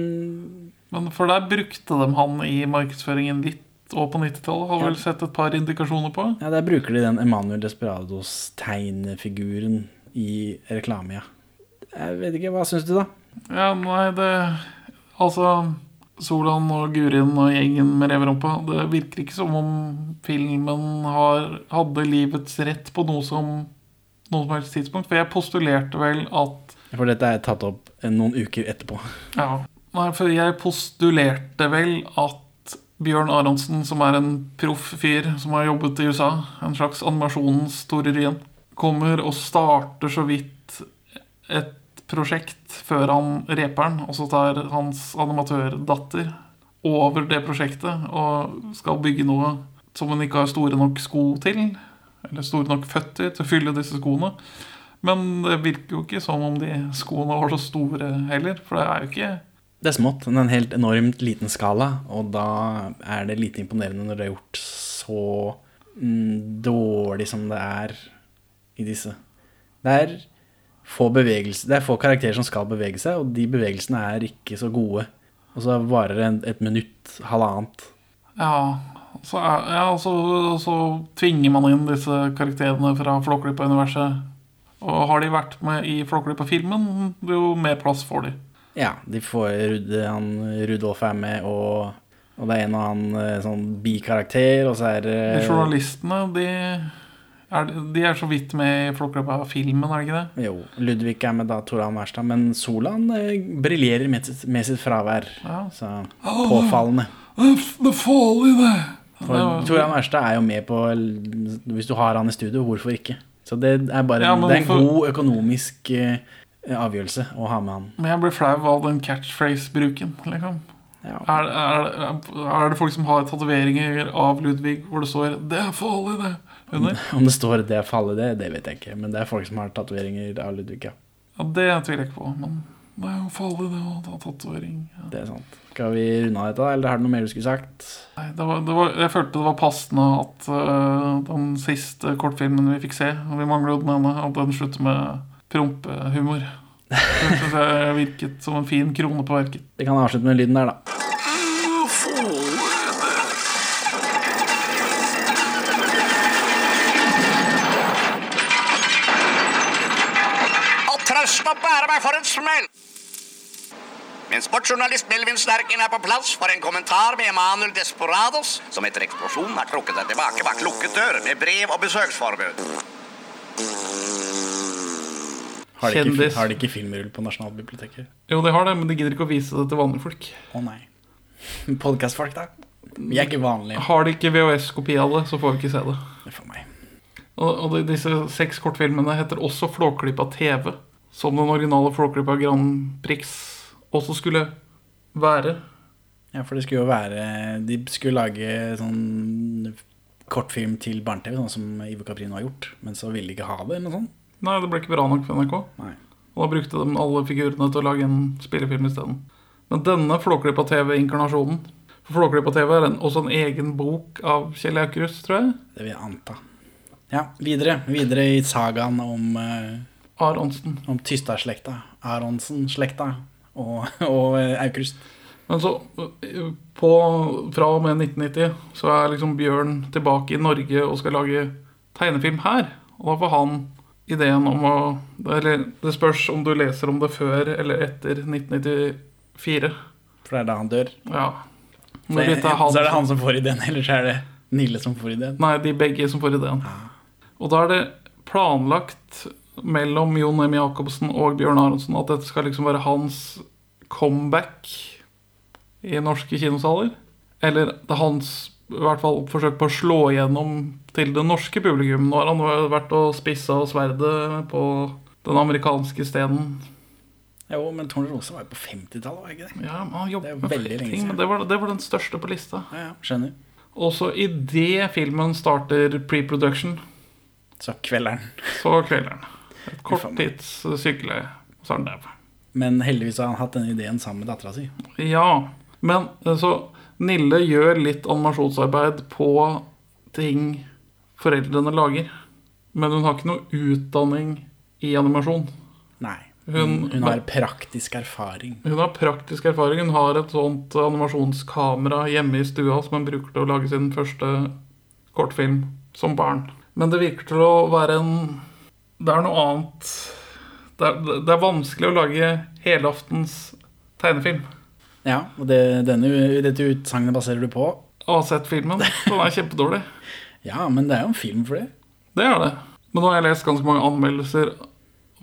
Men For der brukte de han i markedsføringen litt og på 90-tallet. Har vel sett et par indikasjoner på. Ja, der bruker de den Emanuel Desperados-tegnefiguren i reklame, ja. Jeg vet ikke, hva syns du, da? Ja, nei, det Altså, Solan og Gurin og gjengen med reverumpa, det virker ikke som om filmen har, hadde livets rett på noe som noe som helst tidspunkt. For jeg postulerte vel at For dette er tatt opp noen uker etterpå. Ja. Nei, for jeg postulerte vel at Bjørn Aronsen, som er en proff fyr som har jobbet i USA, en slags animasjonens Tore Ryen, kommer og starter så vidt et prosjekt før han reper den, og så tar hans animatørdatter over det prosjektet og skal bygge noe som hun ikke har store nok sko til, eller store nok føtter til å fylle disse skoene. Men det virker jo ikke som om de skoene var så store heller, for det er jo ikke Det er smått, men en helt enormt liten skala, og da er det lite imponerende når det er gjort så mm, dårlig som det er i disse. Det er få det er få karakterer som skal bevege seg, og de bevegelsene er ikke så gode. Og så varer det et minutt, halvannet. Ja, så, er, ja så, så tvinger man inn disse karakterene fra Flåklypa-universet. Og har de vært med i Flåklypa-filmen, jo mer plass får de. Ja, de får han, Rudolf er med, og, og det er en og annen eh, sånn bikarakter, og så er det De journalistene, de er, de er så vidt med i Flåklypa-filmen, er det ikke det? Jo, Ludvig er med da, Tor Alm Erstad, men Solan eh, briljerer med, med sitt fravær. Så påfallende. Det er, det er farlig, det! For Det Tor Alm Erstad er jo med på Hvis du har han i studio, hvorfor ikke? Så det er bare Ja, Det er en god økonomisk eh, avgjørelse å ha med han. Men jeg blir flau av den catchphrase-bruken, liksom. Er, er, er det folk som har tatoveringer av Ludvig hvor det står 'Det er farlig', det? Under? <laughs> Om det står 'det er fallet', det, det vet jeg ikke. Men det er folk som har tatoveringer av Ludvig, ja. Ja, Det tviler jeg ikke på, men det er jo farlig, det å ta tatovering. Ja. Det er sant. Skal vi runde av dette, da, eller har du noe mer du skulle sagt? Nei, det var, det var, jeg følte det var passende at uh, den siste kortfilmen vi fikk se, og vi mangler jo den ene, at den slutter med prompehumor. Det synes jeg virket som en fin krone på verket. Vi kan avslutte med lyden der, da. Og trøst og bære meg for en smell! Min sportsjournalist Melvin Sterken er på plass for en kommentar med Emanuel Desperados, som etter eksplosjonen har trukket seg tilbake bak lukket dør med brev og besøksforbud. Har de, ikke, har de ikke filmrull på Nasjonalbiblioteket? Jo, de har det, men de gidder ikke å vise det til vanlige folk. Å nei. <laughs> Podcastfolk, da? Vi er ikke vanlige. Har de ikke VHS-kopi av det, så får vi ikke se det. For meg. Og, og de, disse seks kortfilmene heter også Flåklypa TV, som den originale Flåklypa Grand Prix også skulle være. Ja, for det skulle jo være De skulle lage sånn kortfilm til barne-TV, sånn som Ivo Caprino har gjort. Men så ville de ikke ha det, eller noe sånt. Nei, det ble ikke bra nok for NRK. Nei. Og da brukte de alle figurene til å lage en spillefilm isteden. Men denne Flåklypa TV-inkarnasjonen For Flåklypa TV er en, også en egen bok av Kjell Aukrust, tror jeg. Det vil jeg anta. Ja, videre. Videre i sagaen om uh, Aronsen. Om Tystad-slekta. Aronsen-slekta og, og uh, Aukrust. Men så, på, fra og med 1990, så er liksom Bjørn tilbake i Norge og skal lage tegnefilm her. Og da får han ideen om å Eller det spørs om du leser om det før eller etter 1994. For det er da han dør? Ja. Når det, er han- så er det han som får ideen, eller så er det Nille som får ideen? Nei, de begge som får ideen. Og da er det planlagt mellom Jon M. Jacobsen og Bjørn Aronsen at dette skal liksom være hans comeback i norske kinosaler. Eller det er hans i hvert fall forsøk på å slå igjennom til det norske publikum. Nå har han vært og spissa sverdet på den amerikanske steden. Jo, men Tone Rose var jo på 50-tallet, var ikke det? Ja, men han jobbet Det med flere ting, men det var, det var den største på lista. Ja, ja, skjønner. Også i idet filmen starter pre-production, Så kvelderen. så kvelderen. Et korttids sykeleie, og så er han der. Men heldigvis har han hatt denne ideen sammen med dattera si. Ja, Men eh, så Nille gjør litt animasjonsarbeid på ting foreldrene lager. Men hun har ikke noe utdanning i animasjon. Nei. Hun, Hun, har praktisk erfaring. hun har praktisk erfaring. Hun har et sånt animasjonskamera hjemme i stua som hun bruker til å lage sin første kortfilm som barn. Men det virker til å være en Det er noe annet Det er, det er vanskelig å lage helaftens tegnefilm. Ja, og det, denne, dette utsagnet baserer du på? AZ-filmen. Den er kjempedårlig. <laughs> Ja, men det er jo en film for det. Det er det. Men nå har jeg lest ganske mange anmeldelser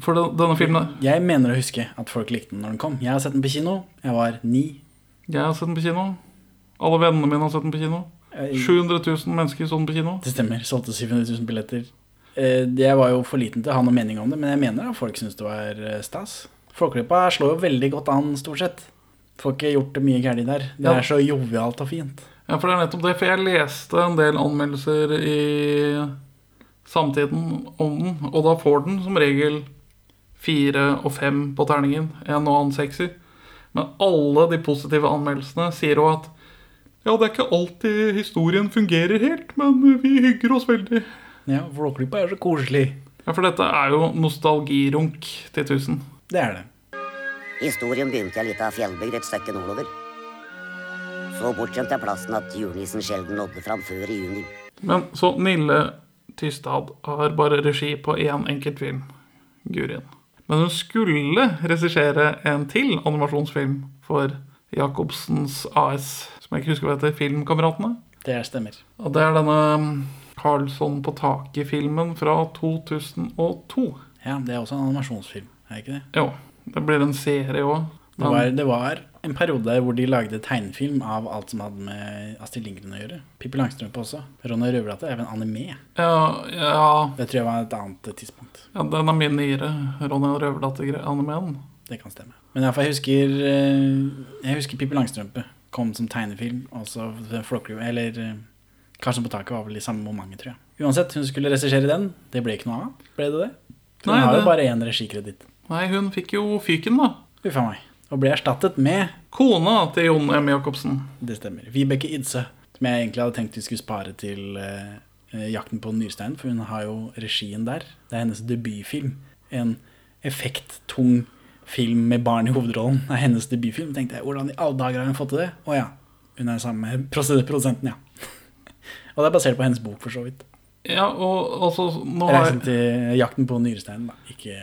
for den, denne filmen. Jeg mener å huske at folk likte den når den kom. Jeg har sett den på kino. Jeg var ni. Jeg har sett den på kino. Alle vennene mine har sett den på kino. 700 000 mennesker så den på kino. Det stemmer. Solgte 700 000 billetter. Eh, Jeg var jo for liten til å ha noen mening om det, men jeg mener at folk syns det var eh, stas. Folkeklippa slår jo veldig godt an, stort sett. Får ikke gjort det mye gærent der. Det Ja. er så jovialt og fint. Ja, for det er nettopp det. For jeg leste en del anmeldelser i samtiden om den, og da får den som regel fire og fem på terningen. En og annen sekser. Men alle de positive anmeldelsene sier jo at ja, det er ikke alltid historien fungerer helt, men vi hygger oss veldig. Ja, Flåklypa er så koselig. Ja, for dette er jo nostalgirunk til tusen. Det er det. Historien begynte i ei lita fjellbygd et stykke nordover. Så bortskjemt er plassen at julenissen sjelden nådde fram før i juni. Men så Nille Tystad har bare regi på én enkelt film, Gurien. Men hun skulle regissere en til animasjonsfilm for Jacobsens AS, som jeg ikke husker hva heter, Filmkameratene. Det stemmer. Og det er denne Karlsson på taket-filmen fra 2002. Ja, det er også en animasjonsfilm, er det ikke det? Jo, det blir en serie òg. Det var, det var en periode hvor de lagde tegnefilm av alt som hadde med Astrid Lindgren å gjøre. Pippi Langstrømpe også. Ronny Røverdatter er vel en anime. Ja, ja, Det tror jeg var et annet tidspunkt. ja, den er mye nyere. Ronny Røverdatter-animeen. Det kan stemme. Men jeg husker eh, Jeg husker Pippi Langstrømpe kom som tegnefilm. Og så Eller Karsten Karlsson på taket var vel i samme momentet, tror jeg. Uansett, hun skulle regissere den. Det ble ikke noe av. Ble det det? Hun Nei, har det- jo bare én regikreditt. Nei, hun fikk jo fyken, da. Uff a meg. Og ble erstattet med Kona til Jon M. Jacobsen. Det stemmer. Vibeke Idse. Som jeg egentlig hadde tenkt vi skulle spare til eh, eh, 'Jakten på nyrsteinen', for hun har jo regien der. Det er hennes debutfilm. En effekttung film med barn i hovedrollen Det er hennes debutfilm. tenkte jeg, Hvordan i alle dager har hun fått til det? Å ja. Hun er sammen med produ- produsenten, ja. <laughs> Og det er basert på hennes bok, for så vidt. Ja, og altså nå har Reisen til 'Jakten på nyresteinen', da. Ikke,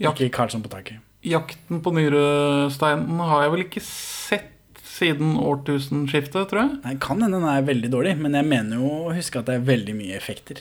Jak- ikke 'Karlsson på taket'. Jakten på nyresteinen har jeg vel ikke sett siden årtusenskiftet, tror jeg. Nei, Kan hende den er veldig dårlig, men jeg mener jo å huske at det er veldig mye effekter.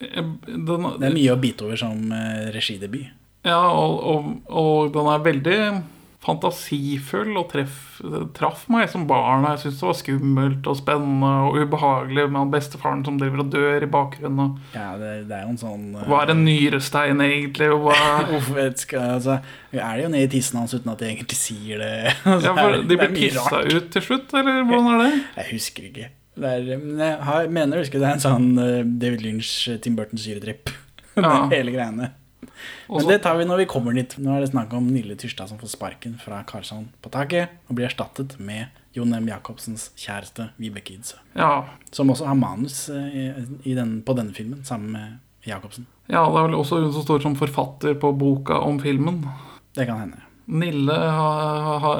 Den, Det er mye å bite over som eh, regidebut. Ja, og, og, og den er veldig fantasifull og treff, traff meg som barn. Jeg syntes det var skummelt og spennende og ubehagelig med han bestefaren som driver og dør i bakgrunnen. Ja, det, det er jo en sånn uh, Hva er en nyrestein, egentlig? og Hva <laughs> Hvorfor skal, altså, Er det jo nede i tissen hans uten at de egentlig sier det? <laughs> Altså, ja, for det De blir pissa ut til slutt, eller hvordan er det? Jeg husker ikke. Er, men jeg har, mener å huske det er en sånn uh, David Lynch, eh, Tim Burton syretripp. <laughs> Ja. Hele greiene. Men det tar vi når vi kommer dit. Nå er det snakk om Nille Tyrstad som får sparken fra Karlsson på taket og blir erstattet med Jon M. Jacobsens kjæreste Vibeke Idse. Ja. Som også har manus eh, i den, på denne filmen sammen med Jacobsen. Ja, det er vel også hun som står som forfatter på boka om filmen. Det kan hende. Nille ha, ha,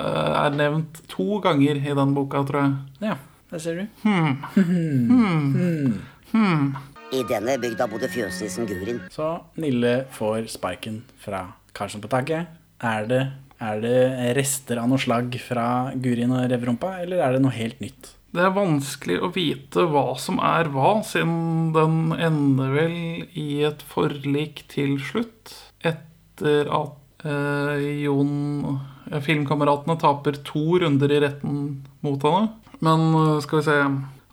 er nevnt to ganger i den boka, tror jeg. Ja, der ser du. Hmm. <laughs> Hmm. Hmm. I denne bygda bodde fjøsnissen Gurin. Så Nille får sparken fra Karlsson på taket. Er det, er det rester av noe slag fra Gurin og Revrumpa, eller er det noe helt nytt? Det er vanskelig å vite hva som er hva, siden den ender vel i et forlik til slutt. Etter at eh, Jon eh, Filmkameratene taper to runder i retten mot henne. Men eh, skal vi se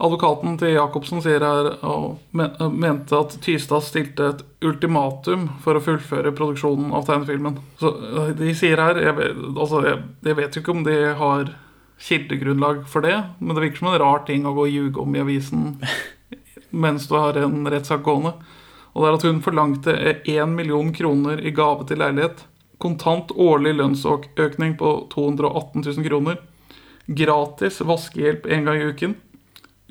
Advokaten til Jacobsen sier her og mente at Tystad stilte et ultimatum for å fullføre produksjonen av tegnefilmen. Så eh, de sier her Jeg vet, altså, jeg, jeg vet jo ikke om de har kildegrunnlag for det, men det virker som en rar ting å gå og ljuge om i avisen <laughs> mens du har en rettssak gående. Og det er at hun forlangte 1 million kroner i gave til leilighet, kontant årlig lønnsøkning på 218 000 kroner, gratis vaskehjelp en gang i uken,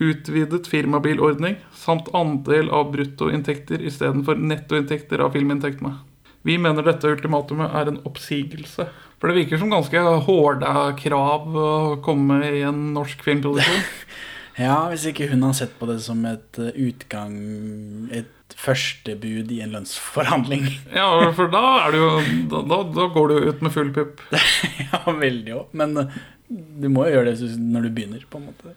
utvidet firmabilordning samt andel av bruttoinntekter istedenfor nettoinntekter av filminntektene. Vi mener dette ultimatumet er en oppsigelse. For det virker som ganske hårde krav å komme i en norsk filmproduksjon. <laughs> Ja, hvis ikke hun har sett på det som et eh, utgang Et førstebud i en lønnsforhandling. <laughs> Ja, for da er du jo Da, da, da går du ut med full pupp. <laughs> ja, veldig òg. Men eh, du må jo gjøre det når du begynner, på en måte.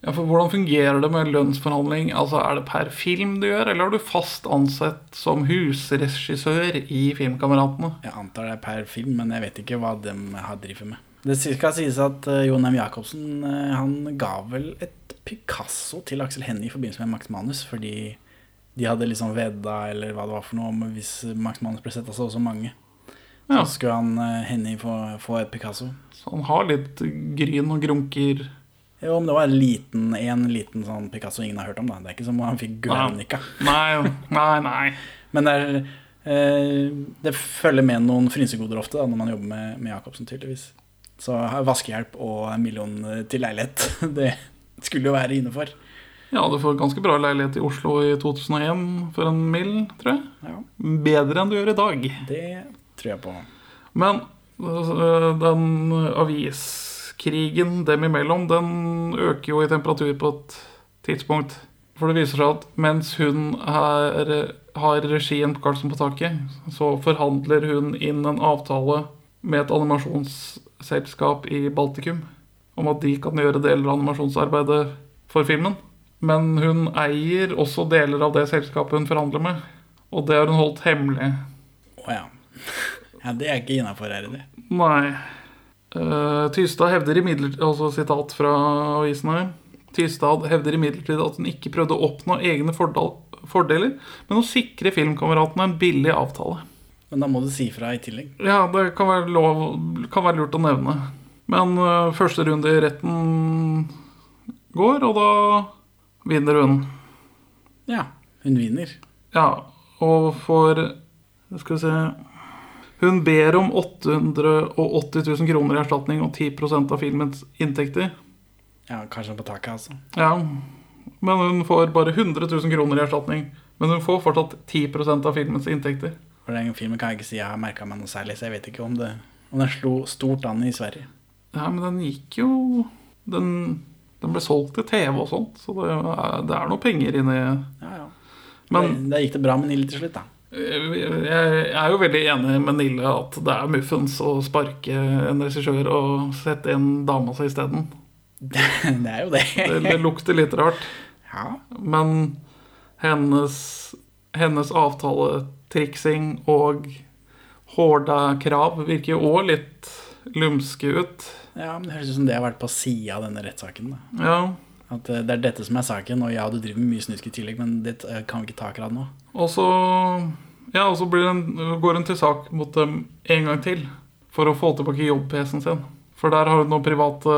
Ja, for Hvordan fungerer det med lønnsforhandling? Altså, Er det per film du gjør, eller er du fast ansett som husregissør i Filmkameratene? Jeg antar det er per film, men jeg vet ikke hva de har drevet med. Det skal sies at uh, Jon M. Jacobsen uh, han ga vel et Picasso til Aksel Hennie i forbindelse med Max Manus, fordi de hadde liksom vedda, eller hva det var for noe, om hvis Max Manus ble sett av så og så mange. Ja. Så skulle han uh, Hennie få, få et Picasso. Så han har litt gryn og grunker Jo, men det var en liten, en liten sånn Picasso ingen har hørt om, da. Det er ikke som om han fikk Guernica. Nei, nei, nei. Men det er eh, Det følger med noen frynsegoder ofte da, når man jobber med, med Jacobsen, tydeligvis. Så vaskehjelp og en million eh, til leilighet, <laughs> det skulle jo være innenfor. Ja, du får ganske bra leilighet i Oslo i 2001 for en mill, tror jeg. Ja. Bedre enn du gjør i dag. Det tror jeg på. Men den den aviskrigen dem imellom, den øker jo i temperatur på et tidspunkt. For det viser seg at mens hun er, har regien på Karlsen på taket, så forhandler hun inn en avtale med et animasjonsselskap i Baltikum om at de kan gjøre deler av animasjonsarbeidet for filmen. Men hun eier også deler av det selskapet hun forhandler med. Og det har hun holdt hemmelig. Å ja. ja. Det er ikke innafor her i det. Nei. Uh, Tystad hevder imidlertid Altså sitat fra avisen her. Tystad hevder imidlertid at hun ikke prøvde å oppnå egne fordal, fordeler, men å sikre filmkameratene en billig avtale. Men da må du si fra i tillegg. Ja, det kan være, lov, kan være lurt å nevne. Men uh, første runde i retten går, og da vinner hun. Ja, hun vinner. Ja, og for Skal vi se Hun ber om 880 000 kroner i erstatning og 10% av filmens inntekter. Ja, kanskje på taket, altså. Ja, men hun får bare 100 000 kroner i erstatning. Men hun får fortsatt 10% av filmens inntekter. For den filmen kan jeg ikke si jeg har merka meg noe særlig, så jeg vet ikke om, det, om den slo stort an i Sverige. Ja, men den gikk jo Den, den ble solgt til TV og sånt, så det det er noe penger inni Ja, ja. Men Da gikk det bra med Nille til slutt, da. Jeg, er jo veldig enig med Nille at det er muffens å sparke en regissør og sette inn dama si isteden. Det, <laughs> det er jo det. det. Det lukter litt rart. Ja. Men hennes, hennes avtaletriksing og hårda krav virker jo òg litt lumske ut. Ja, men Det høres ut som det har vært på sida av denne rettssaken. Ja. At eh, det er dette som er saken, og ja, du driver med mye snusk i tillegg, men det eh, kan vi ikke ta akkurat nå. Og så, ja, og så går hun til sak mot dem en gang til for å få tilbake jobb-PC-en sin. For der har hun noen private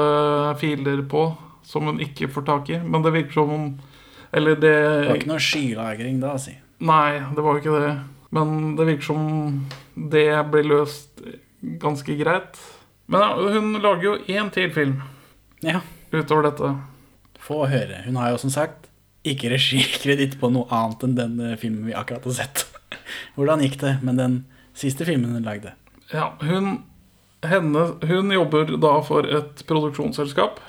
filer på som hun ikke får tak i. Men det virker som om Eller det Det var ikke noe skylagring da, si. Nei, det var ikke det. Men det virker som det blir løst ganske greit. Men ja, hun lager jo én til film Ja. utover dette. Få høre. Hun har jo som sagt ikke regikreditt på noe annet enn den eh, filmen vi akkurat har sett. <laughs> Hvordan gikk det med den siste filmen hun lagde? Ja, hun, henne, hun jobber da for et produksjonsselskap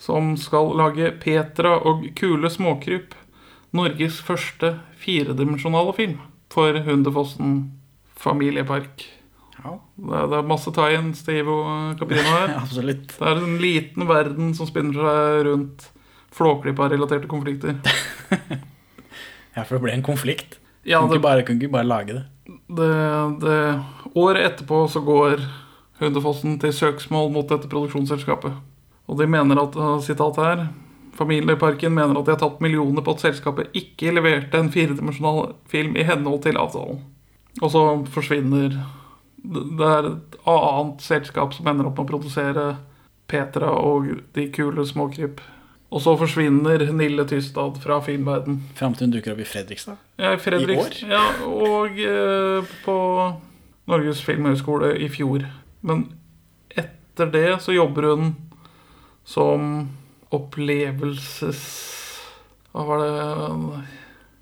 som skal lage Petra og kule småkryp. Norges første firedimensjonale film for Hundefossen familiepark. Ja. Det, er, det er masse tegn, Steve og Caprino her. <laughs> Absolutt. Det er en liten verden som spinner seg rundt Flåklypa-relaterte konflikter. <laughs> Ja, for det ble en konflikt. Ja, kunne, det- ikke bare, kunne ikke bare lage det. Det, det, året etterpå så går Hundefossen til søksmål mot dette produksjonsselskapet. Og de mener at, sitat her Familieparken mener at de har tatt millioner på at selskapet ikke leverte en firedimensjonal film i henhold til avtalen. Og så forsvinner det er et annet selskap som ender opp med å produsere Petra og de kule småkryp. Og så forsvinner Nille Tystad fra filmverden. Fram til hun dukker opp i Fredrikstad. Ja, i Fredriks, I år? Ja, og eh, på Norges filmhøgskole i fjor. Men etter det så jobber hun som opplevelses... Hva var det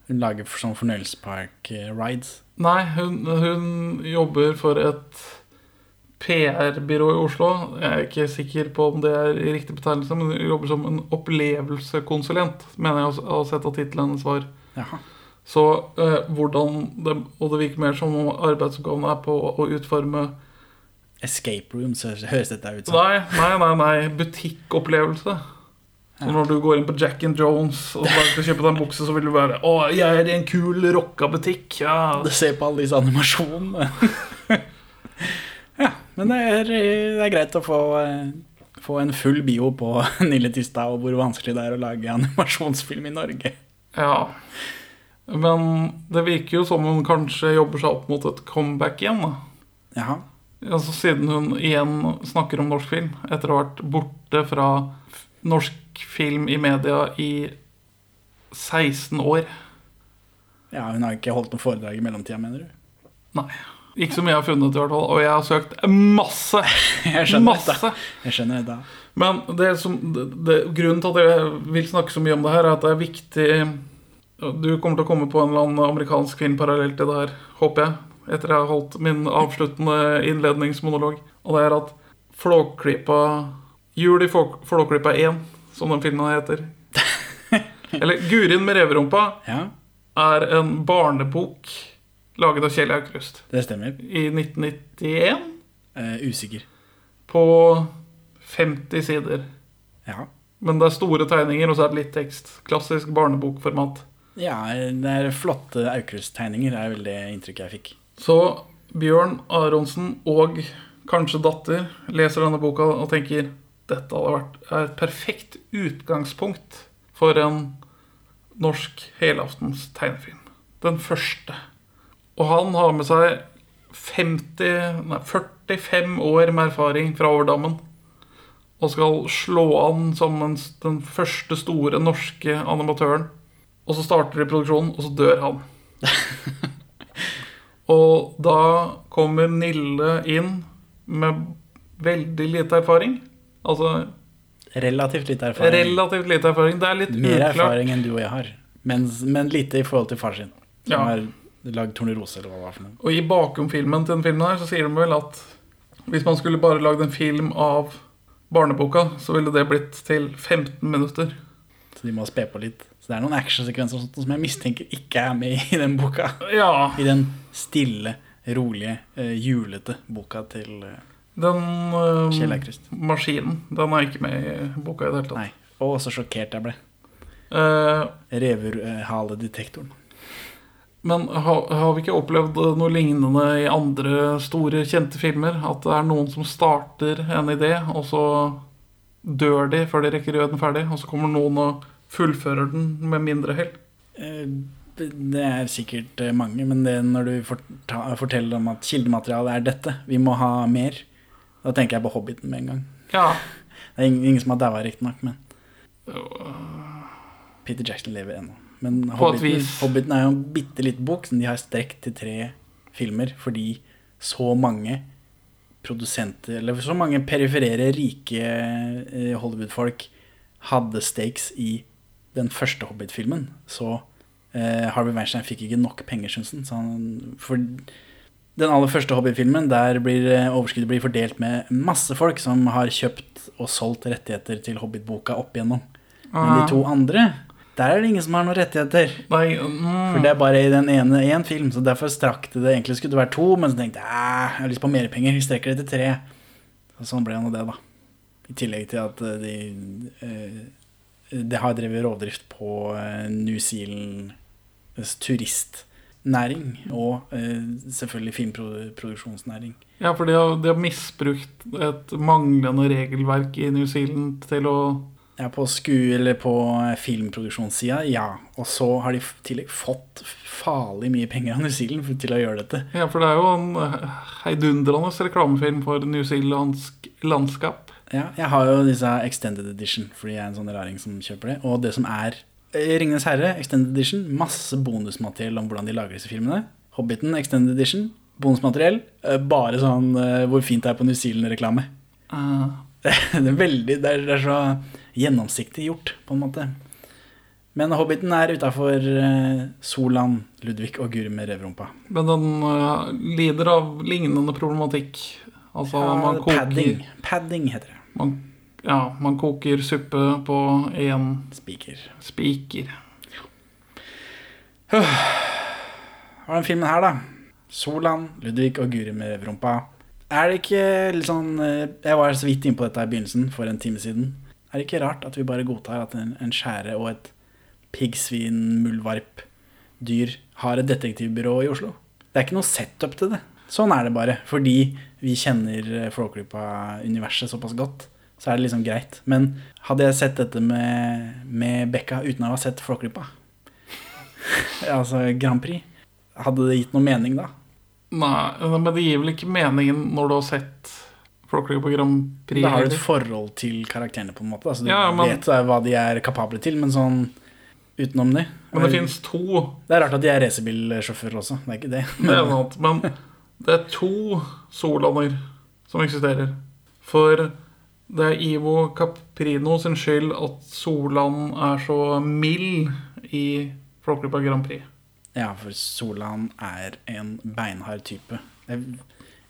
Hun lager sånn fornøyelsespark-rides. Nei, hun, hun jobber for et PR-byrå i Oslo. Jeg er ikke sikker på om det er riktig betegnelse, men hun jobber som en opplevelsekonsulent, mener jeg å ha sett av tittelen hennes var. Jaha. Så eh, hvordan det, Og det virker mer som om arbeidsoppgavene er på å utforme Escape room, så høres dette ut som. Nei, nei, nei, nei butikkopplevelse. Så når du går inn på Jack and Jones og bare skal kjøpe deg en bukse, så vil du være Å, jeg er i en kul rocka butikk. Ja. Du ser på alle disse animasjonene. <laughs> ja, men det er, det er greit å få, eh, få en full bio på <laughs> Nille Tystad og hvor vanskelig det er å lage animasjonsfilm i Norge. Ja. Men det virker jo som hun kanskje jobber seg opp mot et comeback igjen. da. Ja. Altså Siden hun igjen snakker om norsk film etter å ha vært borte fra norsk film i media i 16 år. Ja, hun har ikke holdt noe foredrag i mellomtida, mener du? Nei. Ikke som jeg har funnet, i hvert fall. Og jeg har søkt masse. <laughs> Jeg skjønner masse. Det. Jeg skjønner det. Men det som, det, det, grunnen til at jeg vil snakke så mye om det her, er at det er viktig Du kommer til å komme på en eller annen amerikansk film parallelt til det her, håper jeg. Etter jeg har holdt min avsluttende innledningsmonolog. Og det er at Flåklypa Jul i Flåklypa 1, som den filmen heter. <laughs> Eller Gurin med reverumpa er en barnebok laget av Kjell Aukrust. Det stemmer. I 1991. Eh, usikker. På 50 sider. Ja. Men det er store tegninger, og så er det litt tekst. Klassisk barnebokformat. Ja, det er flotte Aukrust-tegninger, er vel det inntrykket jeg fikk. Så Bjørn Aronsen og kanskje datter leser denne boka og tenker dette hadde vært et perfekt utgangspunkt for en norsk helaftens tegnefilm. Den første. Og han har med seg 50, nei, 45 år med erfaring fra Overdammen. Og skal slå an som den, første store norske animatøren. Og så starter de produksjonen, og så dør han. <laughs> og da kommer Nille inn med veldig lite erfaring. Altså Relativt lite erfaring. relativt lite erfaring. Det er litt Mer uklart. erfaring enn du og jeg har. Men, men lite i forhold til far sin. Som Ja. har lagd Tornerose, eller hva det var for noe. Og i bakomfilmen til den filmen her så sier de vel at hvis man skulle bare lagd en film av barneboka, så ville det blitt til 15 minutter. Så de må spe på litt. Så det er noen actionsekvenser og sånt som jeg mistenker ikke er med i den boka. Ja. I den stille, rolige, eh, julete boka til eh, Den eh, maskinen, den er ikke med i boka i det hele tatt. Nei. Og så sjokkert jeg ble. Uh, Reverhaledetektoren. Men har, har vi ikke opplevd noe lignende i andre store, kjente filmer? At det er noen som starter en idé, og så dør de før de rekker å gjøre den ferdig, og så kommer noen og fullfører den med mindre hell? Eh, Det er sikkert eh, mange, men det når du forteller om at kildematerialet er dette, vi må ha mer, da tenker jeg på Hobbiten med en gang. Ja. <laughs> Det er ingen, ingen som har daua, riktignok, men Peter Jackson lever ennå. Men Hobbiten. Hobbiten er jo en bitte liten bok som de har strekt til tre filmer fordi så mange produsenter, eller så mange periferere, rike eh, Hollywood-folk hadde stakes i den første Hobbit-filmen. Så eh, Harvey Weinstein fikk ikke nok penger, syns han. For den aller første Hobbit-filmen, der blir eh, overskuddet blir fordelt med masse folk som har kjøpt og solgt rettigheter til Hobbit-boka opp igjennom. Men de to andre, der er det ingen som har noen rettigheter. For det er bare i den ene én film, så derfor strakk det det. Egentlig skulle det være to, men så tenkte jeg jeg har lyst på mer penger, vi strekker det til tre. Og sånn ble nå det, da. I tillegg til at eh, de eh, De har drevet rovdrift på eh, New Zealands turistnæring. Og selvfølgelig filmproduksjonsnæring. Ja, for de har, de har misbrukt et manglende regelverk i New Zealand til å Ja, på sku- eller på eh, filmproduksjonssida, ja. Og så har de tillegg fått farlig mye penger av New Zealand til å gjøre dette. Ja, for det er jo en eh, heidundrende reklamefilm for newzealandsk landskap. Ja, jeg har jo disse Extended Edition, fordi jeg er en sånn raring som kjøper det. Og det som er eh, Ringenes herre, Extended Edition, masse bonusmateriell om hvordan de lager disse filmene. Hobbiten, Extended Edition, bonusmateriell. Bare sånn hvor fint det er på New Zealand-reklame. Eh, <laughs> det er veldig Det er, det er så gjennomsiktig gjort, på en måte. Men Hobbiten er utafor Solan, Ludvig og Guri med revrumpa. Men den uh, lider av lignende problematikk. Altså, Ja, man koker padding. Padding heter det. Man, ja, man koker suppe på én Spiker. Spiker. Hva er den filmen her, da? Solan, Ludvig og Guri med revrumpa. Er det ikke litt sånn eh, Jeg var så vidt innpå dette i begynnelsen, for en time siden. Er det ikke rart at vi bare godtar at en, en skjære og et piggsvin, muldvarp, dyr har et detektivbyrå i Oslo? Det er ikke noe setup til det. Sånn er det bare. Fordi vi kjenner eh, Flåklypa-universet såpass godt, så er det liksom greit. Men hadde jeg sett dette med, med Bekka uten å ha sett Flåklypa, <laughs> altså Grand Prix, hadde det gitt noe mening da? Nei, men det gir vel ikke meningen når du har sett Flåklypa Grand Prix? Da har du et forhold til karakterene, på en måte. Altså, du Ja, men- vet hva de er kapable til, men sånn utenom det Men det finnes to Det er rart at de er racerbilsjåfører også. Det er ikke det. <laughs> Det er noe. Men det er to Solander som eksisterer. For det er Ivo Caprino sin skyld at Solan er så mild i Flåklypa Grand Prix. Ja, for Solan er en beinhard type.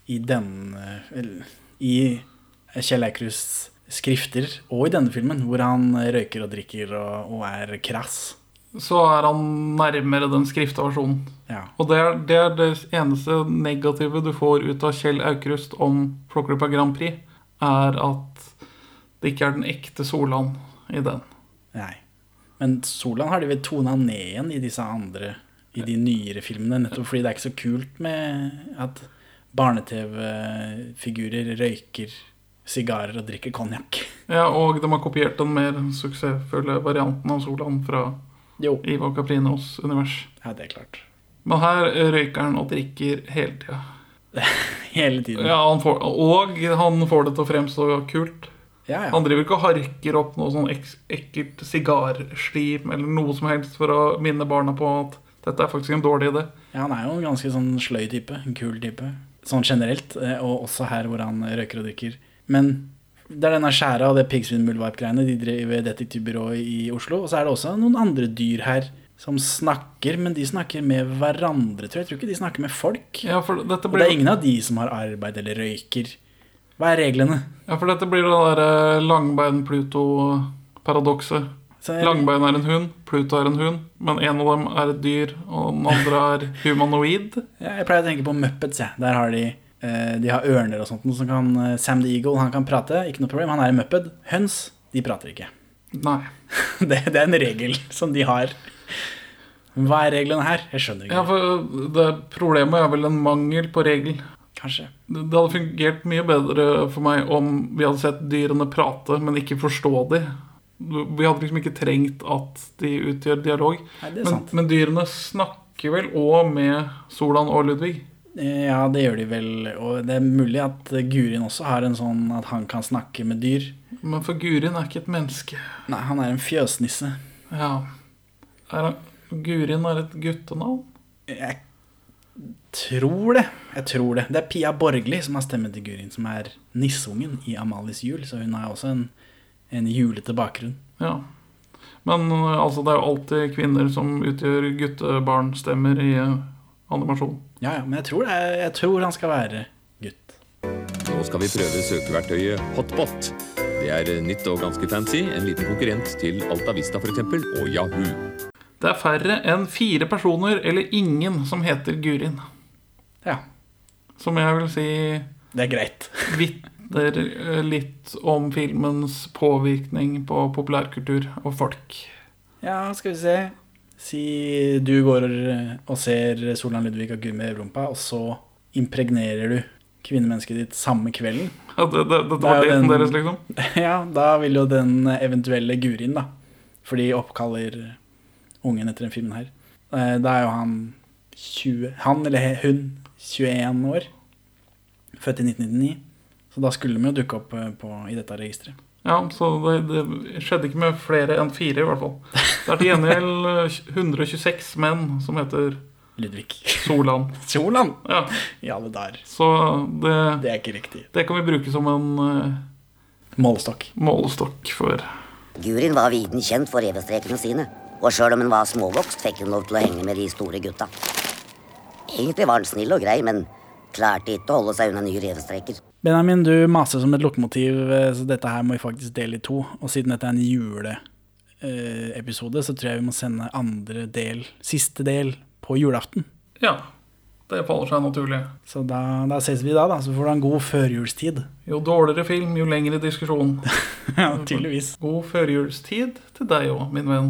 I denne I Kjell Eikrus skrifter, og i denne filmen, hvor han røyker og drikker og, og er krass. Så er han nærmere den skrifta versjonen. Ja. Og det er, det er det eneste negative du får ut av Kjell Aukrust om Flåklypa Grand Prix, er at det ikke er den ekte Solan i den. Nei. Men Solan har de vel tona ned igjen i disse andre I de nyere filmene, nettopp fordi det er ikke så kult med at barne-TV-figurer røyker sigarer og drikker konjakk. Ja, og de har kopiert den mer suksessfulle varianten av Solan fra Ivo Caprinos univers. Ja, det er klart. Men her røyker han og drikker hele tida. <laughs> Hele tiden. Ja, han får, og han får det til å fremstå kult. Ja, ja. Han driver ikke og harker opp noe sånn ek ekkelt sigarslim eller noe som helst for å minne barna på at dette er faktisk en dårlig idé. Ja, han er jo en ganske sånn sløy type. En kul type. Sånn generelt, eh, og også her hvor han røyker og drikker. Men det er denne skjæra og det piggsvin-muldvarp-greiene. De driver detektivbyrået i Oslo. Og så er det også noen andre dyr her som snakker, men de snakker med hverandre, tror jeg. Jeg tror ikke de snakker med folk. Ja, dette Og det er ingen av de som har arbeid eller røyker. Hva er reglene? Ja, for dette blir det derre langbein-Pluto-paradokset. Så jeg- Langbein er en hund, Pluto er en hund, men en av dem er et dyr, og den andre er humanoid. Ja, jeg pleier å tenke på Muppets. Ja. Der har de eh, De har ørner og sånt. Som kan, eh, Sam the Eagle han kan prate, ikke noe problem. Han er en Muppet. Høns de prater ikke. Nei. <laughs> Det, det er en regel som de har. Hva er reglene her? Jeg skjønner ikke. Ja, for det Problemet er vel en mangel på regel. Kanskje. Det det hadde fungert mye bedre for meg om vi hadde sett dyrene prate, men ikke forstå de. Vi hadde liksom ikke trengt at de utgjør dialog. Nei, men, men dyrene snakker vel òg med Solan og Ludvig? Ja, det gjør de vel. Og det er mulig at Gurin også har en sånn at han kan snakke med dyr. Men for Gurin er ikke et menneske. Nei, han er en fjøsnisse. Ja. Er han, Gurin er et guttenavn? Jeg tror det. Jeg tror det. Det er Pia Borgli som har stemmen til Gurin, som er nissungen i Amalies jul. Så hun er også en, en julete bakgrunn. Ja. Men uh, altså, det er jo alltid kvinner som utgjør guttebarnstemmer i uh, animasjon. Ja, ja, men jeg tror, det er, jeg tror han skal være gutt. Nå skal vi prøve søkeverktøyet Hotbot. Det er nytt og ganske fancy. En liten konkurrent til Altavista f.eks. og Yahoo. Det er færre enn fire personer eller ingen som heter Gurin. Ja. Som jeg vil si Det er greit. vitner uh, litt om filmens påvirkning på populærkultur og folk. Ja, skal vi se. Si du går og ser Solan Ludvig og Gummi rumpa, og så impregnerer du kvinnemennesket ditt samme kvelden. Ja, det, det, det er var daten den- deres, liksom? <laughs> Ja, da vil jo den eventuelle Gurin, da For de oppkaller ungen etter den filmen her. Eh, Da er jo han 20 Han eller hun 21 år. Født i 1999. Så da skulle de jo dukke opp eh, på, i dette registeret. Ja, så det, det skjedde ikke med flere enn fire, i hvert fall. Det er til gjengjeld uh, 126 menn som heter Ludvig. Solan. <laughs> Solan? Ja. ja det der. Så det Det er ikke riktig. Det kan vi bruke som en uh, Målestokk. Målestokk for Gurin var viden kjent for revestrekene sine. Og sjøl om hun var småvokst, fikk hun lov til å henge med de store gutta. Egentlig var hun snill og grei, men klarte ikke å holde seg unna nye revestreker. Benjamin, du maser som et lokomotiv, eh, så dette her må vi faktisk dele i to. Og siden dette er en juleepisode, så tror jeg vi må sende andre del, siste del, på julaften. Ja. Det faller seg naturlig. Så da, da ses vi da, da. Så får du en god førjulstid. Jo dårligere film, jo lengre diskusjon. <laughs> ja, tydeligvis. God førjulstid til deg òg, min venn.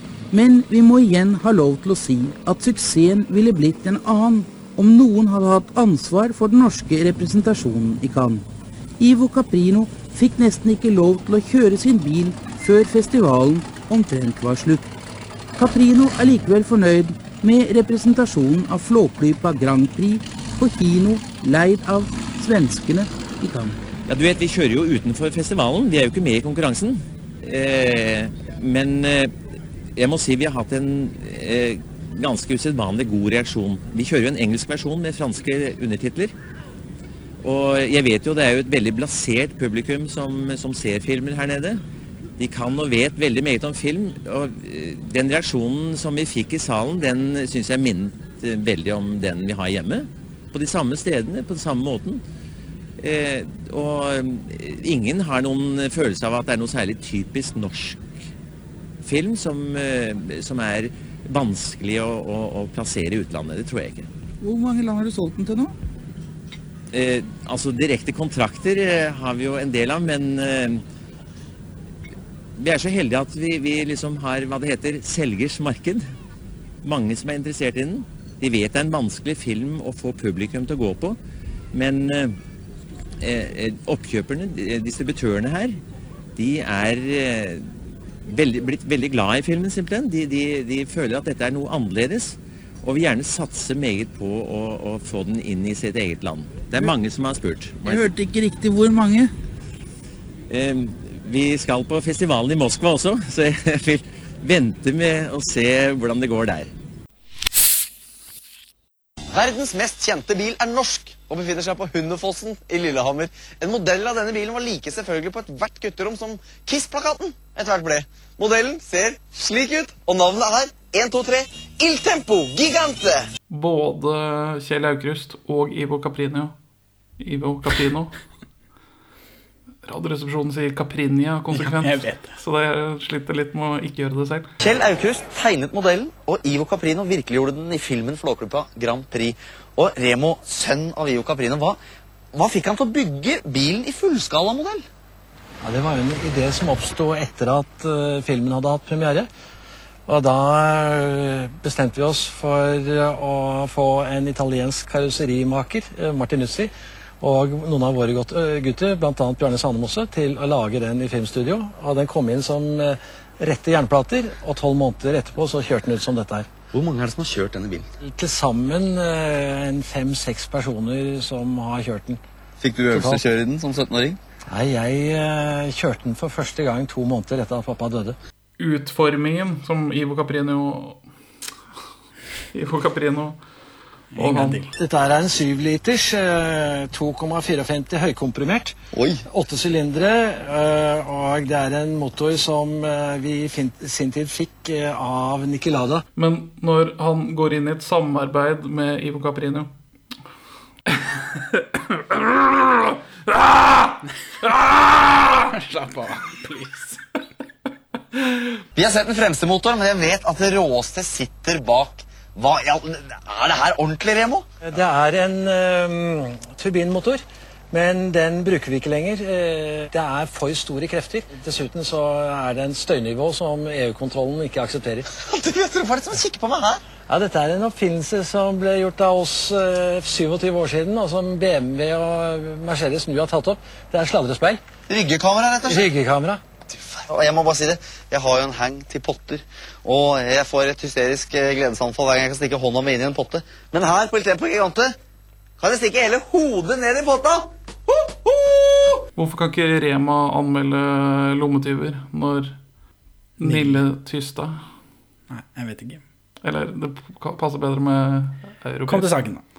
Men vi må igjen ha lov til å si at suksessen ville blitt en annen om noen hadde hatt ansvar for den norske representasjonen i Cannes. Ivo Caprino fikk nesten ikke lov til å kjøre sin bil før festivalen omtrent var slutt. Caprino er likevel fornøyd med representasjonen av Flåklypa Grand Prix på kino leid av svenskene i Cannes. Ja, du vet, Vi kjører jo utenfor festivalen. Vi er jo ikke med i konkurransen. Eh, men eh, jeg må si vi har hatt en eh, ganske usedvanlig god reaksjon. Vi kjører jo en engelsk versjon med franske undertitler. Og jeg vet jo det er jo et veldig blasert publikum som, som ser filmer her nede. De kan og vet veldig meget om film. Og eh, den reaksjonen som vi fikk i salen, den syns jeg minnet eh, veldig om den vi har hjemme. På de samme stedene, på den samme måten. Eh, og eh, ingen har noen følelse av at det er noe særlig typisk norsk film som, eh, som er vanskelig å, å, å plassere i utlandet. Det tror jeg ikke. Hvor mange land har du solgt den til nå? Eh, altså direkte kontrakter eh, har vi jo en del av, men eh, vi er så heldige at vi, vi liksom har hva det heter selgers marked. Mange som er interessert i den. De vet det er en vanskelig film å få publikum til å gå på, men eh, oppkjøperne, distributørene her, de er veldig, blitt veldig glad i filmen, simpelthen. De, de, de føler at dette er noe annerledes. Og vil gjerne satse meget på å, å få den inn i sitt eget land. Det er mange som har spurt. Jeg hørte ikke riktig hvor mange. Eh, vi skal på festivalen i Moskva også, <laughs> så jeg vil vente med å se hvordan det går der. Verdens mest kjente bil er norsk og befinner seg på Hundefossen i Lillehammer. En modell av denne bilen var like selvfølgelig på ethvert gutterom som Kiss-plakaten etter hvert ble. Modellen ser slik ut, og navnet er 1, 2, 3 Il Tempo Gigante. Både Kjell Aukrust og Ivo Caprino. Ivo Caprino. Radioresepsjonen sier Caprinia konsekvent. Ja, jeg vet Så det sliter litt med å ikke gjøre det selv. Kjell Aukrust tegnet modellen, og Ivo Caprino virkeliggjorde den i filmen Flåklypa Grand Prix. Og Remo, sønn av Ivo Caprino, hva, hva fikk han til å bygge bilen i fullskalamodell? Ja, Det var jo en idé som oppsto etter at uh, filmen hadde hatt premiere. Og da eh, bestemte vi oss for eh, å få en italiensk karosserimaker, Martin Martinuzzi, og noen av våre godt, eh, gutter, bl.a. Bjarne Sandemose, til å lage den i filmstudio. Og den kom inn som eh, rette jernplater, og tolv måneder etterpå så kjørte den ut som dette her. Hvor mange er det som har kjørt denne bilen? Til sammen eh, en fem-seks personer som har kjørt den. Fikk du øvelse å kjøre i den som 17-åring? Nei, jeg kjørte den for første gang to måneder etter at pappa døde. Utformingen som Ivo Caprino Ivo Caprino og han Dette er en 7-liters, eh, 2,54 høykomprimert. Åtte sylindere, eh, og det er en motor som eh, vi i sin tid fikk eh, av Nicolada. Men når han går inn i et samarbeid med Ivo Caprino Slapp av, please. Vi har sett den fremste motoren, men jeg vet at det råeste sitter bak. Hva, er det her ordentlig, Remo? Det er en uh, turbinmotor, men den bruker vi ikke lenger. Eh, det er for store krefter. Dessuten så er det en støynivå som EU-kontrollen ikke aksepterer. <laughs> Du vet hva er det som kikker på meg her? Ja, Dette er en oppfinnelse som ble gjort av oss eh, 27 år siden, og som BMW og Mercedes nå har tatt opp. Det er sladrespeil. Ryggekamera, rett og slett? Ryggekamera. Og jeg må bare si det, jeg har jo en hang til potter. Og jeg får et hysterisk eh, gledesanfall hver gang jeg kan stikke hånda mi inn i en potte. Men her på Il Gigante kan jeg stikke hele hodet ned i potta! Hvorfor kan ikke Rema anmelde lommetyver når Nille Tystad Nei, jeg vet ikke. Eller det passer bedre med europeisk. Kom til saken, da.